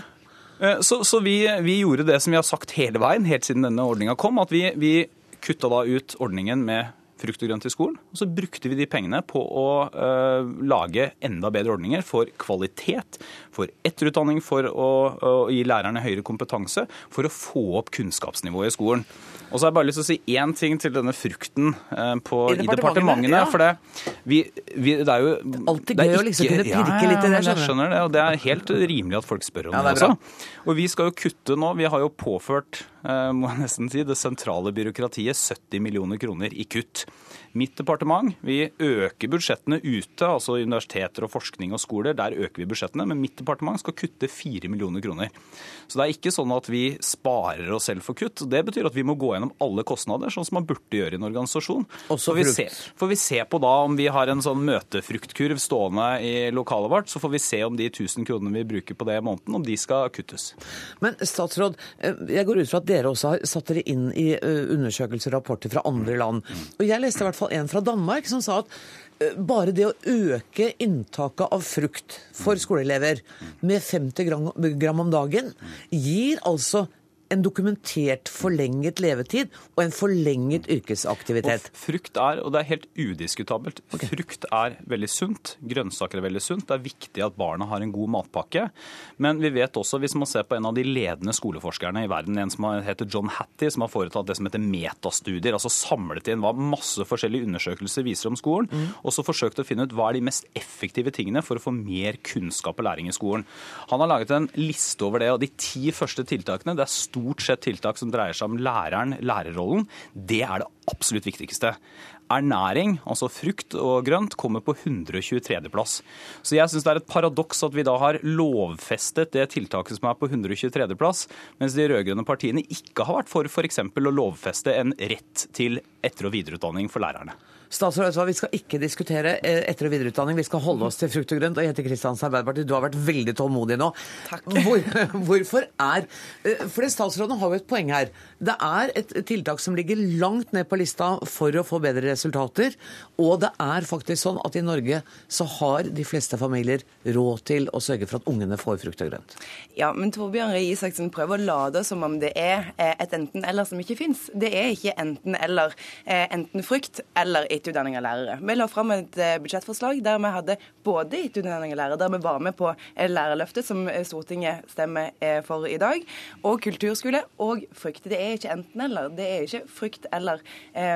S10: okay. Så, så vi, vi gjorde det som vi har sagt hele veien, helt siden denne ordninga kom, at vi, vi kutta da ut ordningen med frukt og grønt i skolen. Og så brukte vi de pengene på å uh, lage enda bedre ordninger for kvalitet, for etterutdanning, for å, å gi lærerne høyere kompetanse, for å få opp kunnskapsnivået i skolen. Og så har jeg bare lyst til å si én ting til denne frukten uh, på, I, i departementene. Ja. For det, vi, vi, det er jo
S1: Alltid gøy å liksom kunne pirke litt i det.
S10: Jeg skjønner det, og det er helt rimelig at folk spør om ja, det, det også. Og vi skal jo kutte nå. Vi har jo påført må jeg nesten si, det sentrale byråkratiet 70 millioner kroner i kutt. Mitt departement vi øker budsjettene ute, altså universiteter og forskning og skoler. Der øker vi budsjettene, men mitt departement skal kutte 4 millioner kroner. Så det er ikke sånn at vi sparer oss selv for kutt. Det betyr at vi må gå gjennom alle kostnader, sånn som man burde gjøre i en organisasjon.
S1: Også
S10: får vi, se, får vi se på da om vi har en sånn møtefruktkurv stående i lokalet vårt, så får vi se om de 1000 kronene vi bruker på det i måneden, om de skal kuttes.
S1: Men statsråd, eh, jeg går ut fra at dere også har satt dere inn i eh, undersøkelser og rapporter fra andre land. Og jeg leste i hvert fall en fra Danmark som sa at eh, bare det å øke inntaket av frukt for skoleelever med 50 gram om dagen gir altså en dokumentert forlenget levetid og en forlenget yrkesaktivitet.
S10: Og frukt er, og det er helt udiskutabelt, okay. frukt er veldig sunt. Grønnsaker er veldig sunt. Det er viktig at barna har en god matpakke. Men vi vet også, hvis man ser på en av de ledende skoleforskerne i verden, en som heter John Hattie, som har foretatt det som heter metastudier, altså samlet inn hva masse forskjellige undersøkelser viser om skolen, mm. og så forsøkt å finne ut hva er de mest effektive tingene for å få mer kunnskap og læring i skolen. Han har laget en liste over det, og de ti første tiltakene det er stort stort sett tiltak som dreier seg om læreren, lærerrollen. Det er det absolutt viktigste. Ernæring, altså frukt og grønt, kommer på 123.-plass. Så jeg syns det er et paradoks at vi da har lovfestet det tiltaket som er på 123.-plass, mens de rød-grønne partiene ikke har vært for f.eks. å lovfeste en rett til etter- og videreutdanning for lærerne.
S1: Statsråd, Vi skal ikke diskutere eh, etter- og videreutdanning, vi skal holde oss til frukt og grønt. Og Jette Kristiansen, Arbeiderpartiet, du har vært veldig tålmodig nå.
S11: Takk.
S1: Hvor, hvorfor er eh, For statsråden har jo et poeng her. Det er et tiltak som ligger langt ned på lista for å få bedre resultater. Og det er faktisk sånn at i Norge så har de fleste familier råd til å sørge for at ungene får frukt og grønt.
S11: Ja, men Torbjørn Røe Isaksen prøver å lade som om det er eh, et enten-eller som ikke fins. Det er ikke enten-eller. Enten frukt eller etterutdanning av lærere. Vi la fram et eh, budsjettforslag der vi hadde både etterutdanning av lærere, der vi var med på eh, Lærerløftet, som eh, Stortinget stemmer for i dag, og kulturskole og frukt. Det er ikke enten-eller. Det er ikke frukt eller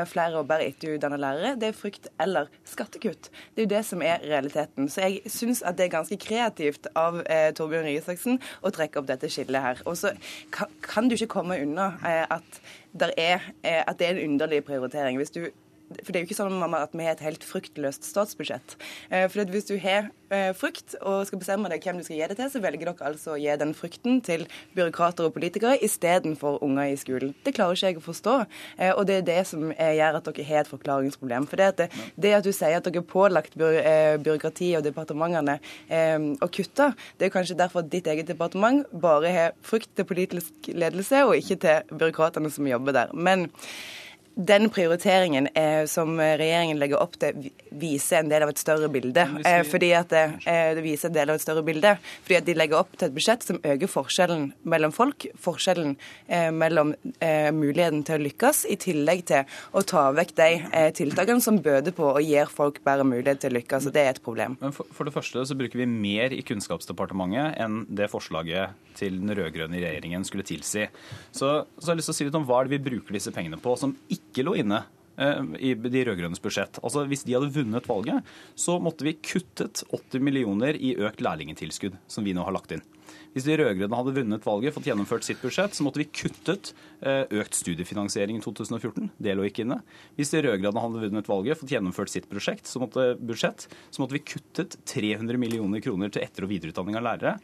S11: flere og bare etterutdannede lærere. Det er frukt eller skattekutt. Det er jo det som er realiteten. Så jeg syns at det er ganske kreativt av eh, Torbjørn Røe Isaksen å trekke opp dette skillet her. Og så kan, kan, du ikke komme unna eh, at, er, eh, at det er en underlig prioritering. Hvis du for det er jo ikke sånn at vi har et helt fruktløst statsbudsjett. Eh, for Hvis du har eh, frukt og skal bestemme deg hvem du skal gi det til, så velger dere altså å gi den frukten til byråkrater og politikere istedenfor unger i skolen. Det klarer ikke jeg å forstå. Eh, og det er det som gjør at dere har et forklaringsproblem. For det at, det, at du sier at dere er pålagt byråkrati og departementene å kutte, det er kanskje derfor at ditt eget departement bare har frukt til politisk ledelse, og ikke til byråkratene som jobber der. Men den prioriteringen eh, som regjeringen legger opp til, viser en del av et større bilde. Eh, fordi at det, eh, det, viser en del av et større bilde. Fordi at de legger opp til et budsjett som øker forskjellen mellom folk, forskjellen eh, mellom eh, muligheten til å lykkes, i tillegg til å ta vekk de eh, tiltakene som bøder på og gir folk bedre mulighet til å lykkes. og Det er et problem.
S10: Men for, for det første så bruker vi mer i Kunnskapsdepartementet enn det forslaget til den rød-grønne regjeringen skulle tilsi. Så, så har jeg lyst til å si litt om hva er det vi bruker disse pengene på som ikke ikke lå inne eh, i de rød-grønnes budsjett. Altså Hvis de hadde vunnet valget, så måtte vi kuttet 80 millioner i økt lærlingtilskudd, som vi nå har lagt inn. Hvis de rød-grønne hadde vunnet valget, fått gjennomført sitt budsjett, så måtte vi kuttet eh, økt studiefinansiering i 2014. Det lå ikke inne. Hvis de rød-grønne hadde vunnet valget, fått gjennomført sitt prosjekt, så måtte, budsjett, så måtte vi kuttet 300 millioner kroner til etter- og videreutdanning av lærere.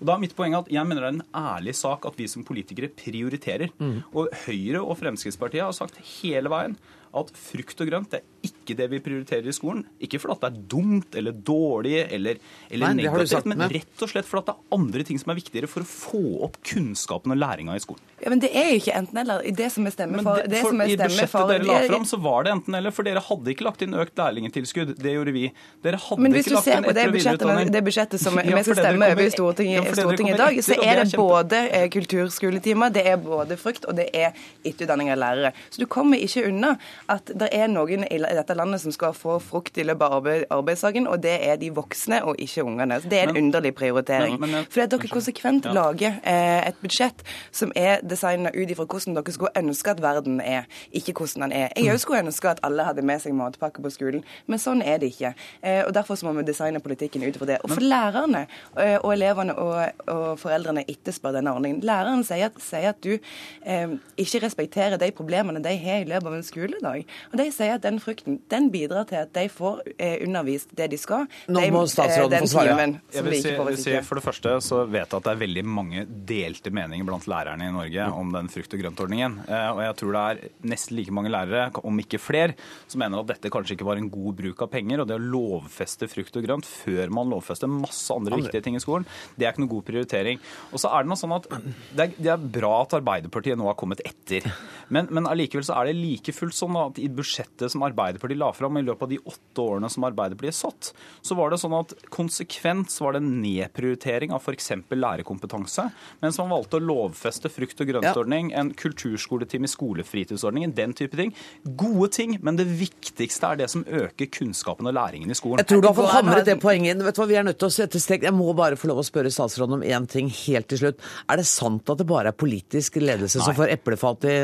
S10: Og da er mitt poeng at Jeg mener det er en ærlig sak at vi som politikere prioriterer. Mm. Og Høyre og Fremskrittspartiet har sagt hele veien at frukt og grønt er ikke ikke det vi prioriterer i skolen. Ikke fordi det er dumt eller dårlig eller, eller
S1: Nei, det
S10: negativt,
S1: sagt,
S10: men
S1: men-
S10: rett og slett fordi det er andre ting som er viktigere for å få opp kunnskapen og læringa i skolen.
S11: Ja, men det er jo ikke enten-eller. I det som er stemme
S10: Men
S11: for,
S10: det,
S11: det
S10: for,
S11: som er
S10: I budsjettet
S11: for
S10: dere la
S11: det-
S10: fram, så var det enten-eller, for dere hadde ikke lagt inn økt lærlingtilskudd. Det gjorde vi. Dere hadde
S11: Men hvis
S10: ikke
S11: du
S10: lagt
S11: ser
S10: inn
S11: på det
S10: etter- og
S11: budsjettet,
S10: videreutdanning.
S11: det budsjettet som
S10: Ja,
S11: vi skal stemme over i Stortinget,
S10: ja,
S11: Stortinget i dag, så er det både eh, kulturskoletimer, det er både frukt, og det er etterutdanning av lærere. Så du kommer ikke unna at det er noen i la- landet som skal få frukt i løpet av arbeid, arbeidsdagen, og det er de voksne og ikke ungene. Så det er en
S10: Men-
S11: underlig prioritering.
S10: Men- men-
S11: Fordi at dere konsekvent
S10: Ja.
S11: lager eh, et budsjett som er designet ut ifra hvordan dere skulle ønske at verden er, ikke hvordan den er. Jeg òg skulle ønske at alle hadde med seg matpakke på skolen, men sånn er det ikke. Eh, og Derfor så må vi designe politikken ut ifra det. Og for lærerne eh, og elevene og, og foreldrene etterspør denne ordningen. Læreren sier at, sier at du eh, ikke respekterer de problemene de har i løpet av en skoledag. Og de sier at den frukten den bidrar til at de får eh, undervist det de skal.
S1: Nå
S11: de,
S1: må statsråden
S11: den
S1: få svare.
S11: timen
S10: Jeg vil si, vil si, for det første så vet jeg at det er veldig mange delte meninger blant lærerne i Norge om den frukt- og grøntordningen. Eh, Og jeg tror det er nesten like mange lærere, om ikke flere, som mener at dette kanskje ikke var en god bruk av penger. Og det å lovfeste frukt og grønt før man lovfester masse andre viktige ting i skolen, det er ikke noe god prioritering. Og så er det noe sånn at det er, det er bra at Arbeiderpartiet nå har kommet etter. Men, men allikevel så er det like fullt sånn at i budsjettet som Arbeiderpartiet la fram i løpet av de åtte årene som Arbeiderpartiet satt, så var det sånn at konsekvent så var det en nedprioritering av f.eks. lærerkompetanse, mens man valgte å lovfeste frukt- og grøntordning, en kulturskoletime i skolefritidsordningen, den type ting. Gode ting, men det viktigste er det som øker kunnskapen og læringen i skolen.
S1: Jeg tror du har fått hamret det poenget inn. Vet du hva, Vi er nødt til å sette strek. Jeg må bare få lov å spørre statsråden om én ting helt til slutt. Er det sant at det bare er politisk ledelse som får eplefat i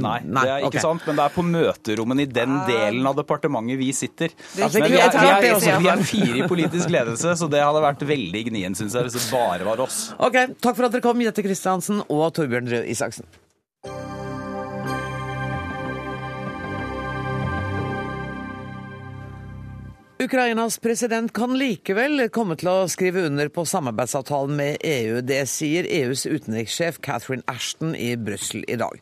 S10: Nei, det er ikke
S1: okay.
S10: sant, men det er på møterommene i den delen av departementet vi sitter.
S1: Er
S10: Men vi er, vi, er, vi er fire i politisk ledelse, så det hadde vært veldig gnien, syns jeg, hvis det bare var oss.
S1: Ok, Takk for at dere kom, Jette Christiansen og Torbjørn Røe Isaksen. Ukrainas president kan likevel komme til å skrive under på samarbeidsavtalen med EU. Det sier EUs utenrikssjef Catherine Ashton i Brussel i dag.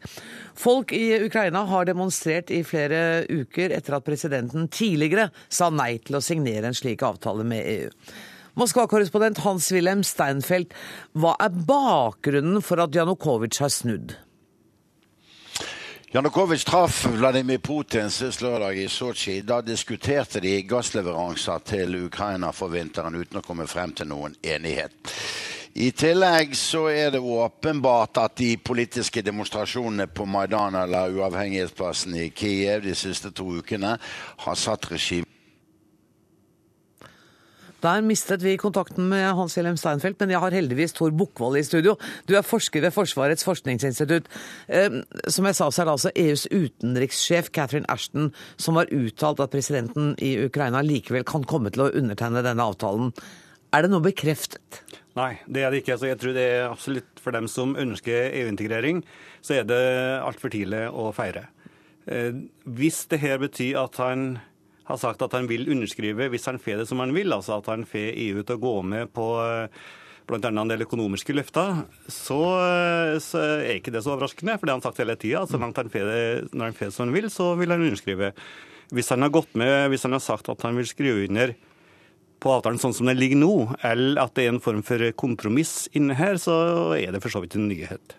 S1: Folk i Ukraina har demonstrert i flere uker etter at presidenten tidligere sa nei til å signere en slik avtale med EU. Moskva-korrespondent Hans-Wilhelm Steinfeld, hva er bakgrunnen for at Janukovitsj har snudd?
S12: Janukovitsj traff Vladimir Putin sist lørdag i Sotsji. Da diskuterte de gassleveranser til Ukraina for vinteren uten å komme frem til noen enighet. I tillegg så er det åpenbart at de politiske demonstrasjonene på Maidan eller uavhengighetsplassen i Kiev de siste to ukene har satt regimet
S1: Der mistet vi kontakten med Hans-Wilhelm Steinfeld, men jeg har heldigvis Tor Bukkvold i studio. Du er forsker ved Forsvarets forskningsinstitutt. Eh, Som jeg sa, så er det altså EUs utenrikssjef Catherine Ashton som har uttalt at presidenten i Ukraina likevel kan komme til å undertegne denne avtalen. Er det nå bekreftet?
S13: Nei, det er det ikke. Så jeg tror det er absolutt for dem som ønsker EU-integrering, så er det altfor tidlig å feire. Eh, Hvis det her betyr at han har sagt at han vil underskrive hvis han får det som han vil, altså at han får EU til å gå med på bl.a. en del økonomiske løfter, så, eh, så er ikke det så overraskende. For det har han sagt hele tida. Så langt han får det når han får som han vil, så vil han underskrive. Hvis han har gått med, hvis han har sagt at han vil skrive under på avtalen sånn som den ligger nå, eller at det er en form for kompromiss inne her, så er det for så vidt en nyhet.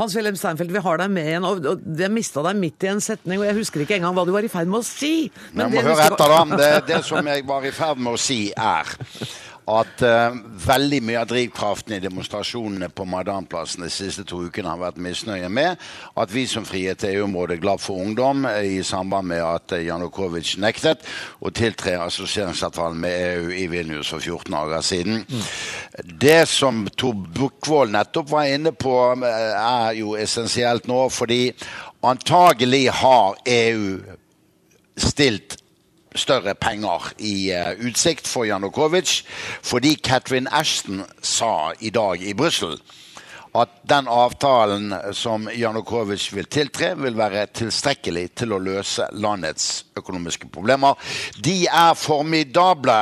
S1: Hans-Wilhelm Steinfeld, vi har deg med igjen, og og jeg mista deg midt i en setning, og jeg husker ikke engang hva du var i ferd med å si.
S12: Men Jeg må
S1: det
S12: høre etter, da. Det, det som jeg var i ferd med å si, er at uh, veldig mye av drivkraften i demonstrasjonene på Maidanplassen de siste to ukene har vært misnøye med at vi visumfrihet til EU-området Glad for ungdom eh, i samband med at eh, Janukovitsj nektet å tiltre assosieringsavtalen med EU i Vilnius for 14 dager siden. Det som Tor Bukkvold nettopp var inne på, er jo essensielt nå, fordi antagelig har EU stilt større penger i eh, utsikt for Janukovitsj, fordi Catherine Ashton sa i dag i Brussel at den avtalen som Janukovitsj vil tiltre, vil være tilstrekkelig til å løse landets økonomiske problemer. De er formidable.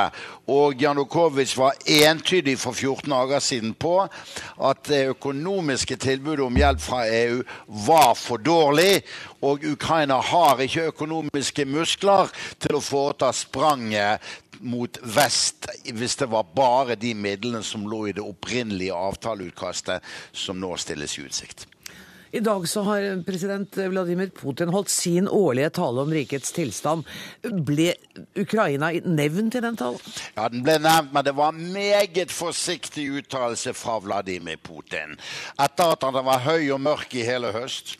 S12: Og Janukovitsj var entydig for 14 dager siden på at det økonomiske tilbudet om hjelp fra EU var for dårlig. Og Ukraina har ikke økonomiske muskler til å foreta spranget mot vest hvis det var bare de midlene som lå i det opprinnelige avtaleutkastet som nå stilles i utsikt.
S1: I dag så har president Vladimir Putin holdt sin årlige tale om rikets tilstand. Ble Ukraina nevnt i den talen?
S12: Ja, den ble nevnt, men det var en meget forsiktig uttalelse fra Vladimir Putin. Etter at han var høy og mørk i hele høst,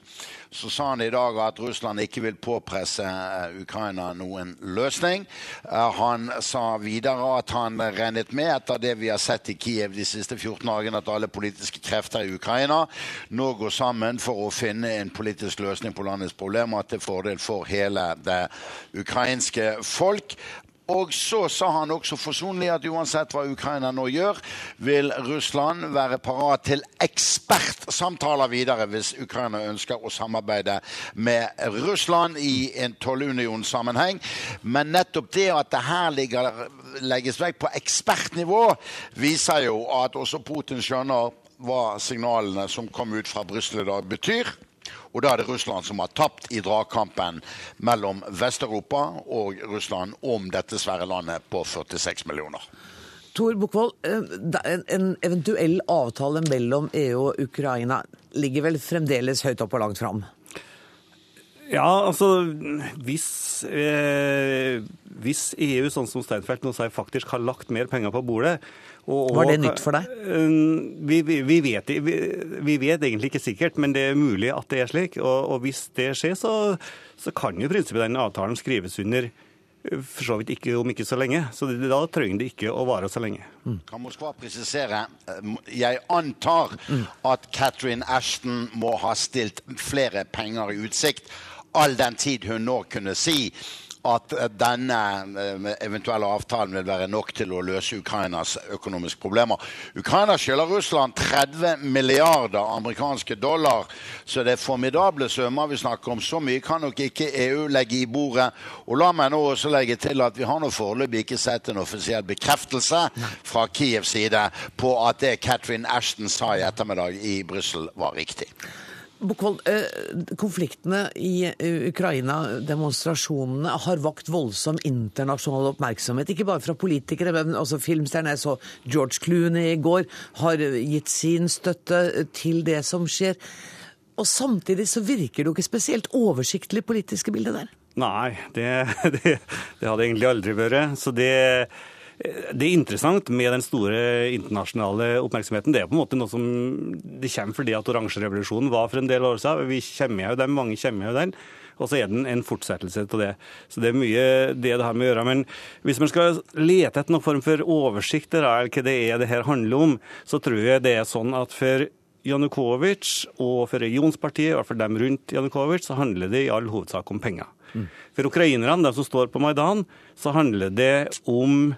S12: så sa han i dag at Russland ikke vil påpresse eh, Ukraina noen løsning. Eh, han sa videre at han regnet med, etter det vi har sett i Kiev de siste 14 dagene, at alle politiske krefter i Ukraina nå går sammen for å finne en politisk løsning på landets problemer til fordel for hele det ukrainske folk. Og så sa han også forsonlig at uansett hva Ukraina nå gjør, vil Russland være parat til ekspertsamtaler videre hvis Ukraina ønsker å samarbeide med Russland i en tollunionssammenheng. Men nettopp det at det her ligger, legges vekk på ekspertnivå, viser jo at også Putin skjønner hva signalene som kom ut fra Brussel i dag, betyr. Og da er det Russland som har tapt i dragkampen mellom Vest-Europa og Russland om dette svære landet på 46 millioner.
S1: Tor Bukkvold, eh, en eventuell avtale mellom EU og Ukraina ligger vel fremdeles høyt opp og langt fram?
S13: Ja, altså hvis, eh, hvis EU, sånn som Steinfeld nå sier, faktisk har lagt mer penger på bordet
S1: og, Var det nytt for deg?
S13: Eh, vi, vi, vi, vet, vi, vet, egentlig ikke sikkert, men det er mulig at det er slik. Og, og hvis det skjer, så, så kan jo i prinsippet den avtalen skrives under eh, for så vidt ikke om ikke så lenge. Så det, da trenger det ikke å vare så lenge.
S12: Mm. Kan Moskva presisere Jeg antar mm. at Catherine Ashton må ha stilt flere penger i utsikt all den tid hun nå kunne si at denne eh, eventuelle avtalen vil være nok til å løse Ukrainas økonomiske problemer. Ukraina skylder Russland 30 milliarder amerikanske dollar, så det er formidable summer vi snakker om. Så mye kan nok ikke EU legge i bordet. Og la meg nå også legge til at vi har nå foreløpig ikke sett en offisiell bekreftelse fra Kievs side på at det Catherine Ashton sa i ettermiddag i Brussel, var riktig.
S1: Bukkvold, eh, konfliktene i eh, Ukraina, demonstrasjonene, har vakt voldsom internasjonal oppmerksomhet. Ikke bare fra politikere, men også filmstjerner. Jeg så George Clooney i går har gitt sin støtte til det som skjer. Og samtidig så virker det jo ikke spesielt oversiktlig politiske bildet der.
S13: Nei, det, det, det hadde egentlig aldri vært. Så det det er interessant med den store internasjonale oppmerksomheten. Det er på en måte noe som det kommer fordi at oransjerevolusjonen var for en del år siden. Vi kommer jo den, mange kommer jo den. Og så er den en fortsettelse til det. Så det er mye det det har med å gjøre. Men hvis man skal lete etter noen form for oversikt eller hva det er det her handler om, så tror jeg det er sånn at for Janukovitsj og for regionspartiet, i hvert fall dem rundt Janukovitsj, så handler det i all hovedsak om penger. Mm. For ukrainerne, de som står på Maidan, så handler det om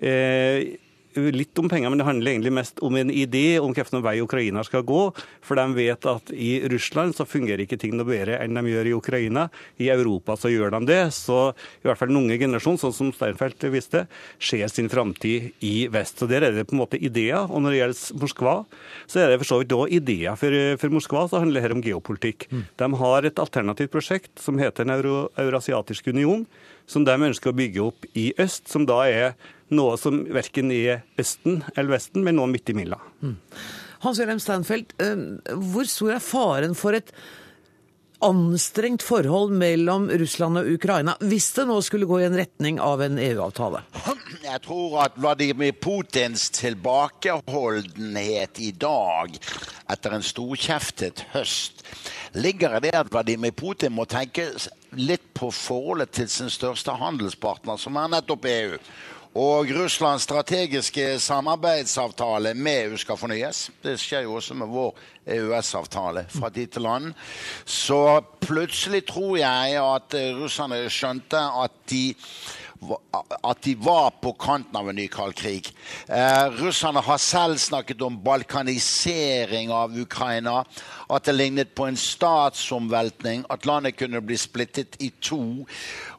S13: eh, litt om penger, men det handler egentlig mest om en idé om hvilken vei Ukraina skal gå. For de vet at i Russland så fungerer ikke ting noe bedre enn de gjør i Ukraina. I Europa så gjør de det. Så i hvert fall den unge generasjonen, sånn som Steinfeld visste, ser sin framtid i vest. Så der er det på en måte ideer. Og når det gjelder Moskva, så er det for så vidt òg ideer. For, for, Moskva så handler det her om geopolitikk. Mm. De har et alternativt prosjekt som heter Den Euro Eurasiatiske union, som de ønsker å bygge opp i øst, som da er noe som verken er Østen eller Vesten, men noe midt imellom. Mm.
S1: Hans-Wilhelm Steinfeld, eh, hvor stor er faren for et anstrengt forhold mellom Russland og Ukraina, hvis det nå skulle gå i en retning av en EU-avtale?
S12: Jeg tror at Vladimir Putins tilbakeholdenhet i dag, etter en storkjeftet høst, ligger i det at Vladimir Putin må tenke litt på forholdet til sin største handelspartner, som er nettopp EU. Og Russlands strategiske samarbeidsavtale med EU skal fornyes. Det skjer jo også med vår EØS-avtale fra tid til annen. Så plutselig tror jeg at russerne skjønte at de at de var på kanten av en ny kald krig. Eh, russerne har selv snakket om balkanisering av Ukraina. At det lignet på en statsomveltning. At landet kunne bli splittet i to.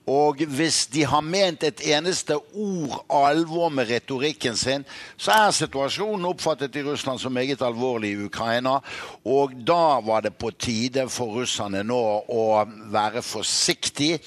S12: Og hvis de har ment et eneste ord alvor med retorikken sin, så er situasjonen oppfattet i Russland som meget alvorlig i Ukraina. Og da var det på tide for russerne nå å være forsiktig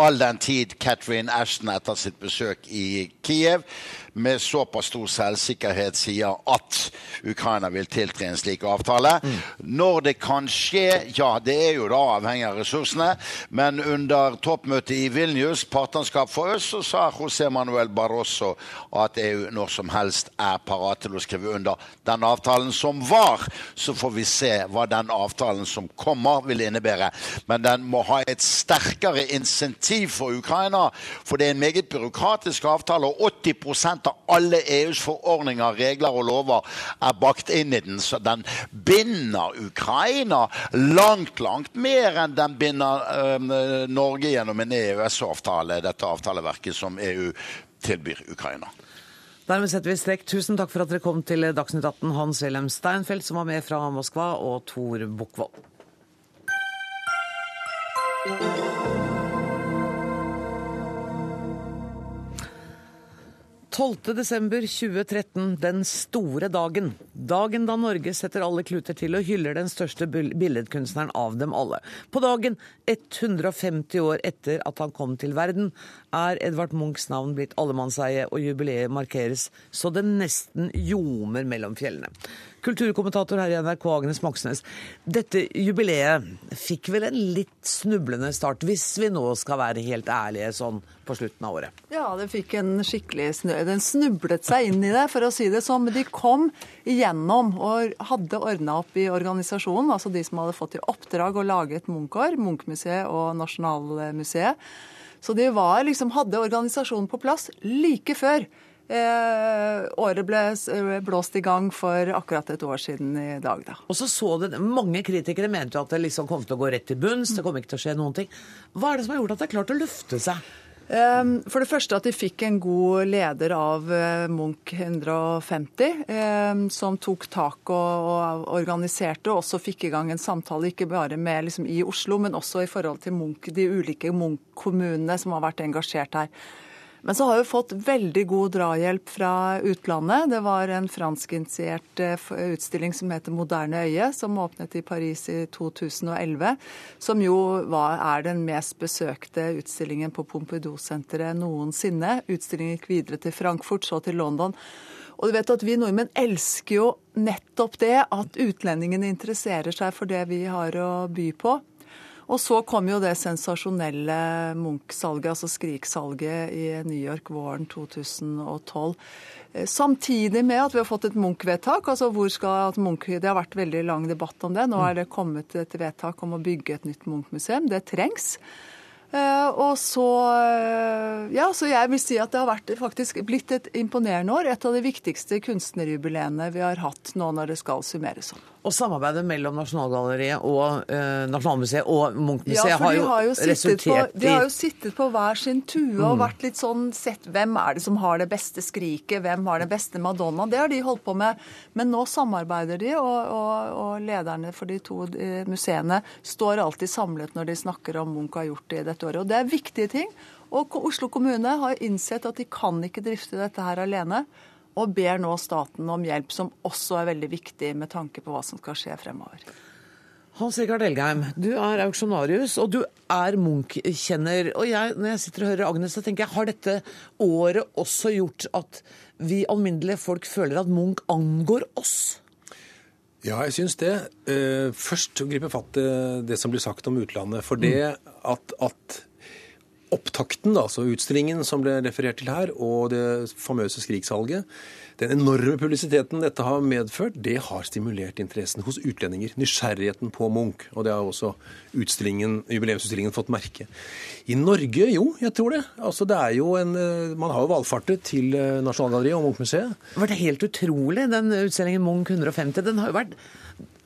S12: all den tid Catherine Ashton etter sitt besøk i Kiev med såpass stor selvsikkerhet sier at Ukraina vil tiltre en slik avtale. Mm. Når det kan skje, ja, det er jo da avhengig av ressursene. Men under toppmøtet i Vilnius, partnerskap for øst, så sa José Manuel Barroso at EU når som helst er parat til å skrive under den avtalen som var. Så får vi se hva den avtalen som kommer, vil innebære. Men den må ha et sterkere insentiv for Ukraina, for det er en meget byråkratisk avtale. og 80 av alle EUs forordninger, regler og lover er bakt inn i den. Så den binder Ukraina langt, langt mer enn den binder øh, Norge gjennom en EØS-avtale, dette avtaleverket som EU tilbyr Ukraina.
S1: Dermed setter vi strek. Tusen takk for at dere kom til Dagsnytt 18, Hans Wilhelm Steinfeld, som var med fra Moskva, og Tor Bukkvold. 12.12.2013, den store dagen. Dagen da Norge setter alle kluter til og hyller den største billedkunstneren av dem alle. På dagen, 150 år etter at han kom til verden, er Edvard Munchs navn blitt allemannseie, og jubileet markeres så det nesten ljomer mellom fjellene. Kulturkommentator her i NRK, Agnes Moxnes. Dette jubileet fikk vel en litt snublende start, hvis vi nå skal være helt ærlige sånn på slutten av året?
S14: Ja, det fikk en skikkelig snø. Den snublet seg inn i det, for å si det sånn. Men de kom igjennom og hadde ordna opp i organisasjonen, altså de som hadde fått i oppdrag å lage et Munch-år, Munch-museet og Nasjonalmuseet. Så de var, liksom, hadde organisasjonen på plass like før året ble blåst i gang for akkurat et år siden i dag, da.
S1: Og så så det, Mange kritikere mente jo at det liksom kom til å gå rett til bunns. Det kom ikke til å skje noen ting. Hva er det som har gjort at det er klart å løfte seg?
S14: Ehm, for det første at de fikk en god leder av eh, Munch 150, ehm, som tok tak og organiserte, og også fikk i gang en samtale ikke bare med, liksom, i Oslo, men også i forhold til Munch, de ulike Munch-kommunene som har vært engasjert her. Men så har vi fått veldig god drahjelp fra utlandet. Det var en franskinitiert eh, utstilling som heter 'Moderne øye', som åpnet i Paris i 2011. Som jo er den mest besøkte utstillingen på Pompidou-senteret noensinne. Utstillingen gikk videre til Frankfurt, så til London. Og du vet at Vi nordmenn elsker jo nettopp det, at utlendingene interesserer seg for det vi har å by på. Og så kom jo det sensasjonelle Munch-salget, altså Skrik-salget i New York våren 2012. Eh, samtidig med at vi har fått et Munch-vedtak. altså hvor skal at Munch, Det har vært veldig lang debatt om det. Nå er det kommet et vedtak om å bygge et nytt Munch-museum. Det trengs. Uh, og så uh, Ja, så jeg vil si at det har vært faktisk blitt et imponerende år. Et av de viktigste kunstnerjubileene vi har hatt nå når det skal summeres opp.
S1: Og samarbeidet mellom Nasjonalgalleriet og eh, Nasjonalmuseet og Munchmuseet ja, har jo, har jo resultert
S14: i De har jo sittet på hver sin tue mm. og vært litt sånn sett hvem er det som har det beste skriket, hvem har det beste Madonna. Det har de holdt på med. Men nå samarbeider de, og, og, og lederne for de to uh, museene står alltid samlet når de snakker om Munch har gjort det i dette året. Og det er viktige ting. Og Oslo kommune har innsett at de kan ikke drifte dette her alene og ber nå staten om hjelp, som også er veldig viktig med tanke på hva som skal skje fremover.
S1: Hans Rikard Elgheim, du er auksjonarius, og du er Munch-kjenner. Og jeg, når jeg sitter og hører Agnes, så tenker jeg, har dette året også gjort at vi alminnelige folk føler at Munch angår oss?
S15: Ja, jeg syns det. Eh, først gripe fatt i det som blir sagt om utlandet. For det mm. at, at opptakten, altså utstillingen som ble referert til her, og det famøse Skriksalget, den enorme publisiteten dette har medført, det har stimulert interessen hos utlendinger. Nysgjerrigheten på Munch. Og det har også jubileumsutstillingen fått merke. I Norge, jo, jeg tror det. Altså, det er jo en, eh, man har jo valfartet til eh, Nasjonalgalleriet og Munch-museet.
S1: Var Det helt utrolig, den utstillingen Munch 150. Den har jo vært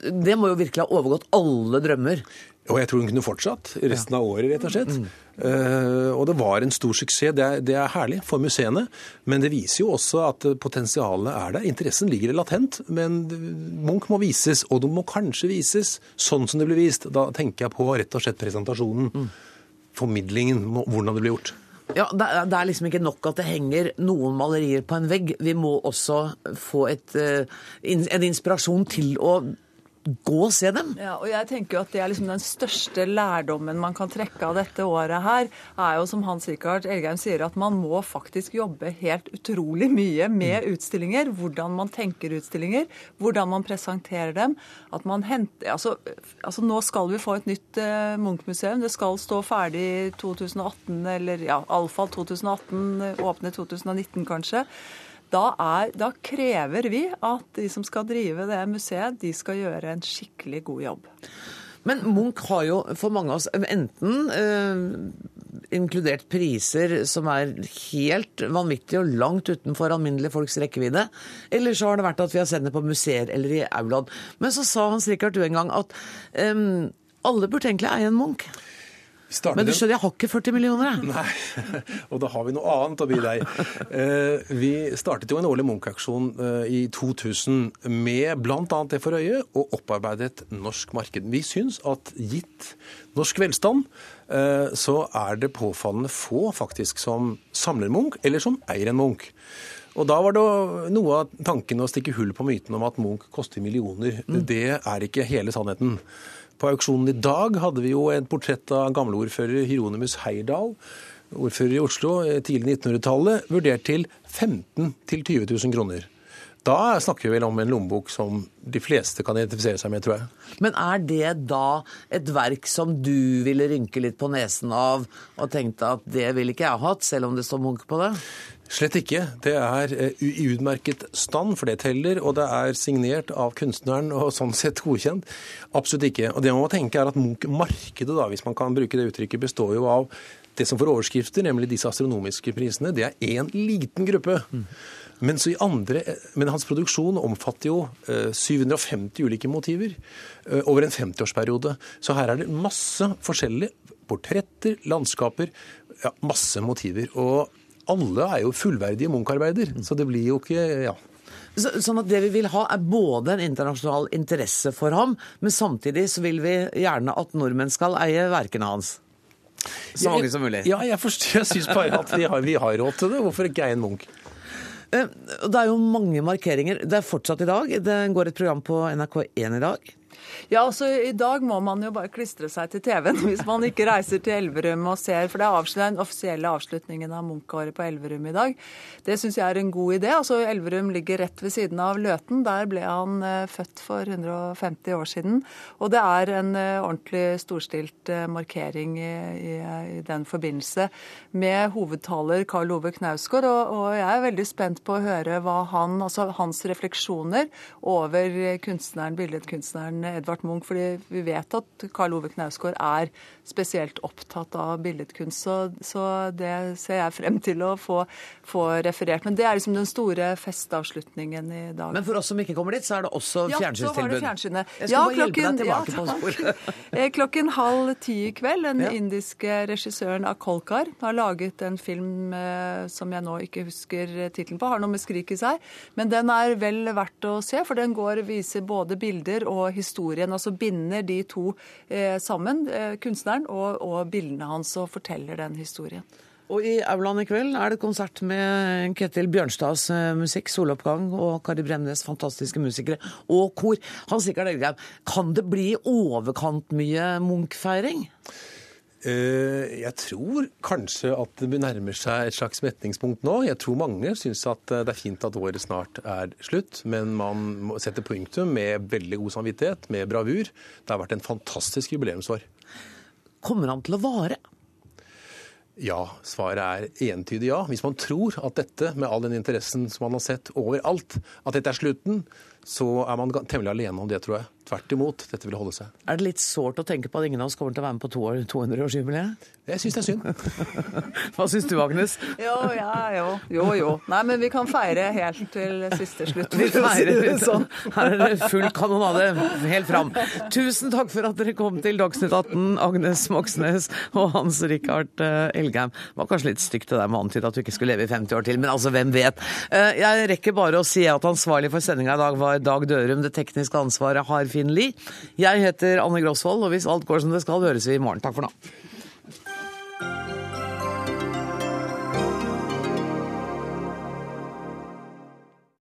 S1: Det må jo virkelig ha overgått alle drømmer.
S15: Og jeg tror hun kunne fortsatt resten av året, rett og slett. Uh, og det var en stor suksess. Det er, det er, herlig for museene. Men det viser jo også at potensialet er der. Interessen ligger latent. Men Munch må vises, og det må kanskje vises sånn som det blir vist. Da tenker jeg på rett og slett presentasjonen. Mm. Formidlingen, hvordan det blir gjort.
S1: Ja, det er liksom ikke nok at det henger noen malerier på en vegg. Vi må også få et, eh, en inspirasjon til å gå og se dem.
S14: Ja, og jeg tenker jo at det er liksom Den største lærdommen man kan trekke av dette året her, er jo som Hans Rikard Elgheim sier, at man må faktisk jobbe helt utrolig mye med mm. utstillinger. Hvordan man tenker utstillinger, hvordan man presenterer dem. At man henter, altså, altså Nå skal vi få et nytt uh, Munch-museum. Det skal stå ferdig i 2018, eller ja, iallfall 2018. Åpne 2019, kanskje. Da, er, da, krever vi at de som skal drive det museet, de skal gjøre en skikkelig god jobb.
S1: Men Munch har jo for mange av oss enten eh, inkludert priser som er helt vanvittige og langt utenfor alminnelige folks rekkevidde, eller så har det vært at vi har sett det på museer eller i aulaen. Men så sa Hans Rikard du en gang at eh, alle burde egentlig eie en Munch. Men du skjønner, jeg har ikke 40 millioner, jeg.
S15: Nei, og da har vi noe annet å by deg. Eh, vi startet jo en årlig Munch-aksjon eh, i 2000 med bl.a. det for øye å opparbeide et norsk marked. Vi syns at gitt norsk velstand, eh, så er det påfallende få faktisk som samler Munch, eller som eier en Munch. Og Da var det noe av tanken å stikke hull på myten om at Munch koster millioner. Mm. Det er ikke hele sannheten. På auksjonen i dag hadde vi jo et portrett av gamleordfører Hieronymus Heyerdahl, ordfører i Oslo eh, tidlig 1900-tallet, vurdert til 15 000-20 000 kroner. Da snakker vi vel om en lommebok som de fleste kan identifisere seg med, tror jeg.
S1: Men er det da et verk som du ville rynke litt på nesen av og tenkte at det ville ikke jeg hatt, selv om det står Munch på det?
S15: Slett ikke. Det er eh, i utmerket stand, for det teller. Og det er signert av kunstneren og sånn sett godkjent. Absolutt ikke. Og det man må tenke er at Munch-markedet, da, hvis man kan bruke det uttrykket, består jo av det som får overskrifter, nemlig disse astronomiske prisene. Det er én liten gruppe. Mm. Men, andre, men, hans produksjon omfatter jo 750 eh, ulike motiver eh, over en 50-årsperiode. Så her er det masse forskjellige portretter, landskaper, ja, masse motiver. Og alle er jo fullverdige Munch-arbeider, så det blir jo ikke ja.
S1: Så, sånn at Det vi vil ha, er både en internasjonal interesse for ham, men samtidig så vil vi gjerne at nordmenn skal eie verkene hans. Så mange som mulig.
S15: Ja, jeg, forstår, jeg syns bare at vi har, vi har råd til det. Hvorfor ikke eie en Munch?
S1: Eh, det er jo mange markeringer. Det er fortsatt i dag. Det går et program på NRK1 i dag.
S14: Ja, altså I dag må man jo bare klistre seg til TV-en hvis man ikke reiser til Elverum og ser. For det er den offisielle avslutningen av Munch-året på Elverum i dag. Det syns jeg er en god idé. Altså Elverum ligger rett ved siden av Løten. Der ble han eh, født for 150 år siden. Og det er en eh, ordentlig storstilt eh, markering i, i, i, den forbindelse med hovedtaler Karl Ove Knausgård. Og, og, jeg er veldig spent på å høre hva han, altså hans refleksjoner over kunstneren, billedkunstneren Edvard Munch, fordi vi vet at Karl Ove Knausgård er spesielt opptatt av billedkunst. Så, så, det ser jeg frem til å få, få, referert. Men det er liksom den store festavslutningen i dag.
S1: Men for oss som ikke kommer dit, så er det også fjernsynstilbud? Ja, så var det
S14: fjernsynet.
S1: Jeg skal ja, bare hjelpe deg tilbake ja, på sporet.
S14: Eh, klokken halv ti i kveld, den ja. indiske regissøren Akolkar har laget en film eh, som jeg nå ikke husker tittelen på, har noe med skrik i seg. Men den er vel verdt å se, for den går viser både bilder og historien. Altså binder de to eh, sammen, eh, kunstneren og, og bildene hans, og forteller den historien.
S1: Og i aulaen i kveld er det konsert med Ketil Bjørnstads eh, musikk, soloppgang, og Kari Bremnes, fantastiske musikere, og kor. Hans Rikard Elgheim, kan det bli overkant mye Munch-feiring?
S15: Eh, jeg tror kanskje at det nærmer seg et slags metningspunkt nå. Jeg tror mange syns at eh, det er fint at året snart er slutt, men man må sette punktum med veldig god samvittighet, med bravur. Det har vært en fantastisk jubileumsår.
S1: Kommer han til å vare?
S15: Ja, svaret er entydig ja. Hvis man tror at dette, med all den interessen som man har sett overalt, at dette er slutten, så er man temmelig alene om det, tror jeg. Tvert imot, dette vil holde seg.
S1: Er det litt sårt å tenke på at ingen av oss kommer til å være med på 200-årsjubileet?
S15: Jeg syns det er synd.
S1: Hva syns du, Agnes?
S14: Jo, ja, jo. Jo, jo. Nei, men vi kan feire helt til siste slutt.
S1: Vi feirer
S14: sånn.
S1: Her er det full kanonade helt fram. Tusen takk for at dere kom til Dagsnytt 18, Agnes Moxnes og Hans Rikard eh, Elgheim. Det var kanskje litt stygt det der med å antyde at du ikke skulle leve i 50 år til, men altså, hvem vet. Eh, Jeg rekker bare å si at ansvarlig for sendinga i dag var Dag Dørum. Det tekniske ansvaret har Finn Lie. Jeg heter Anne Grosvold, og hvis alt går som det skal, høres vi i morgen. Takk for nå.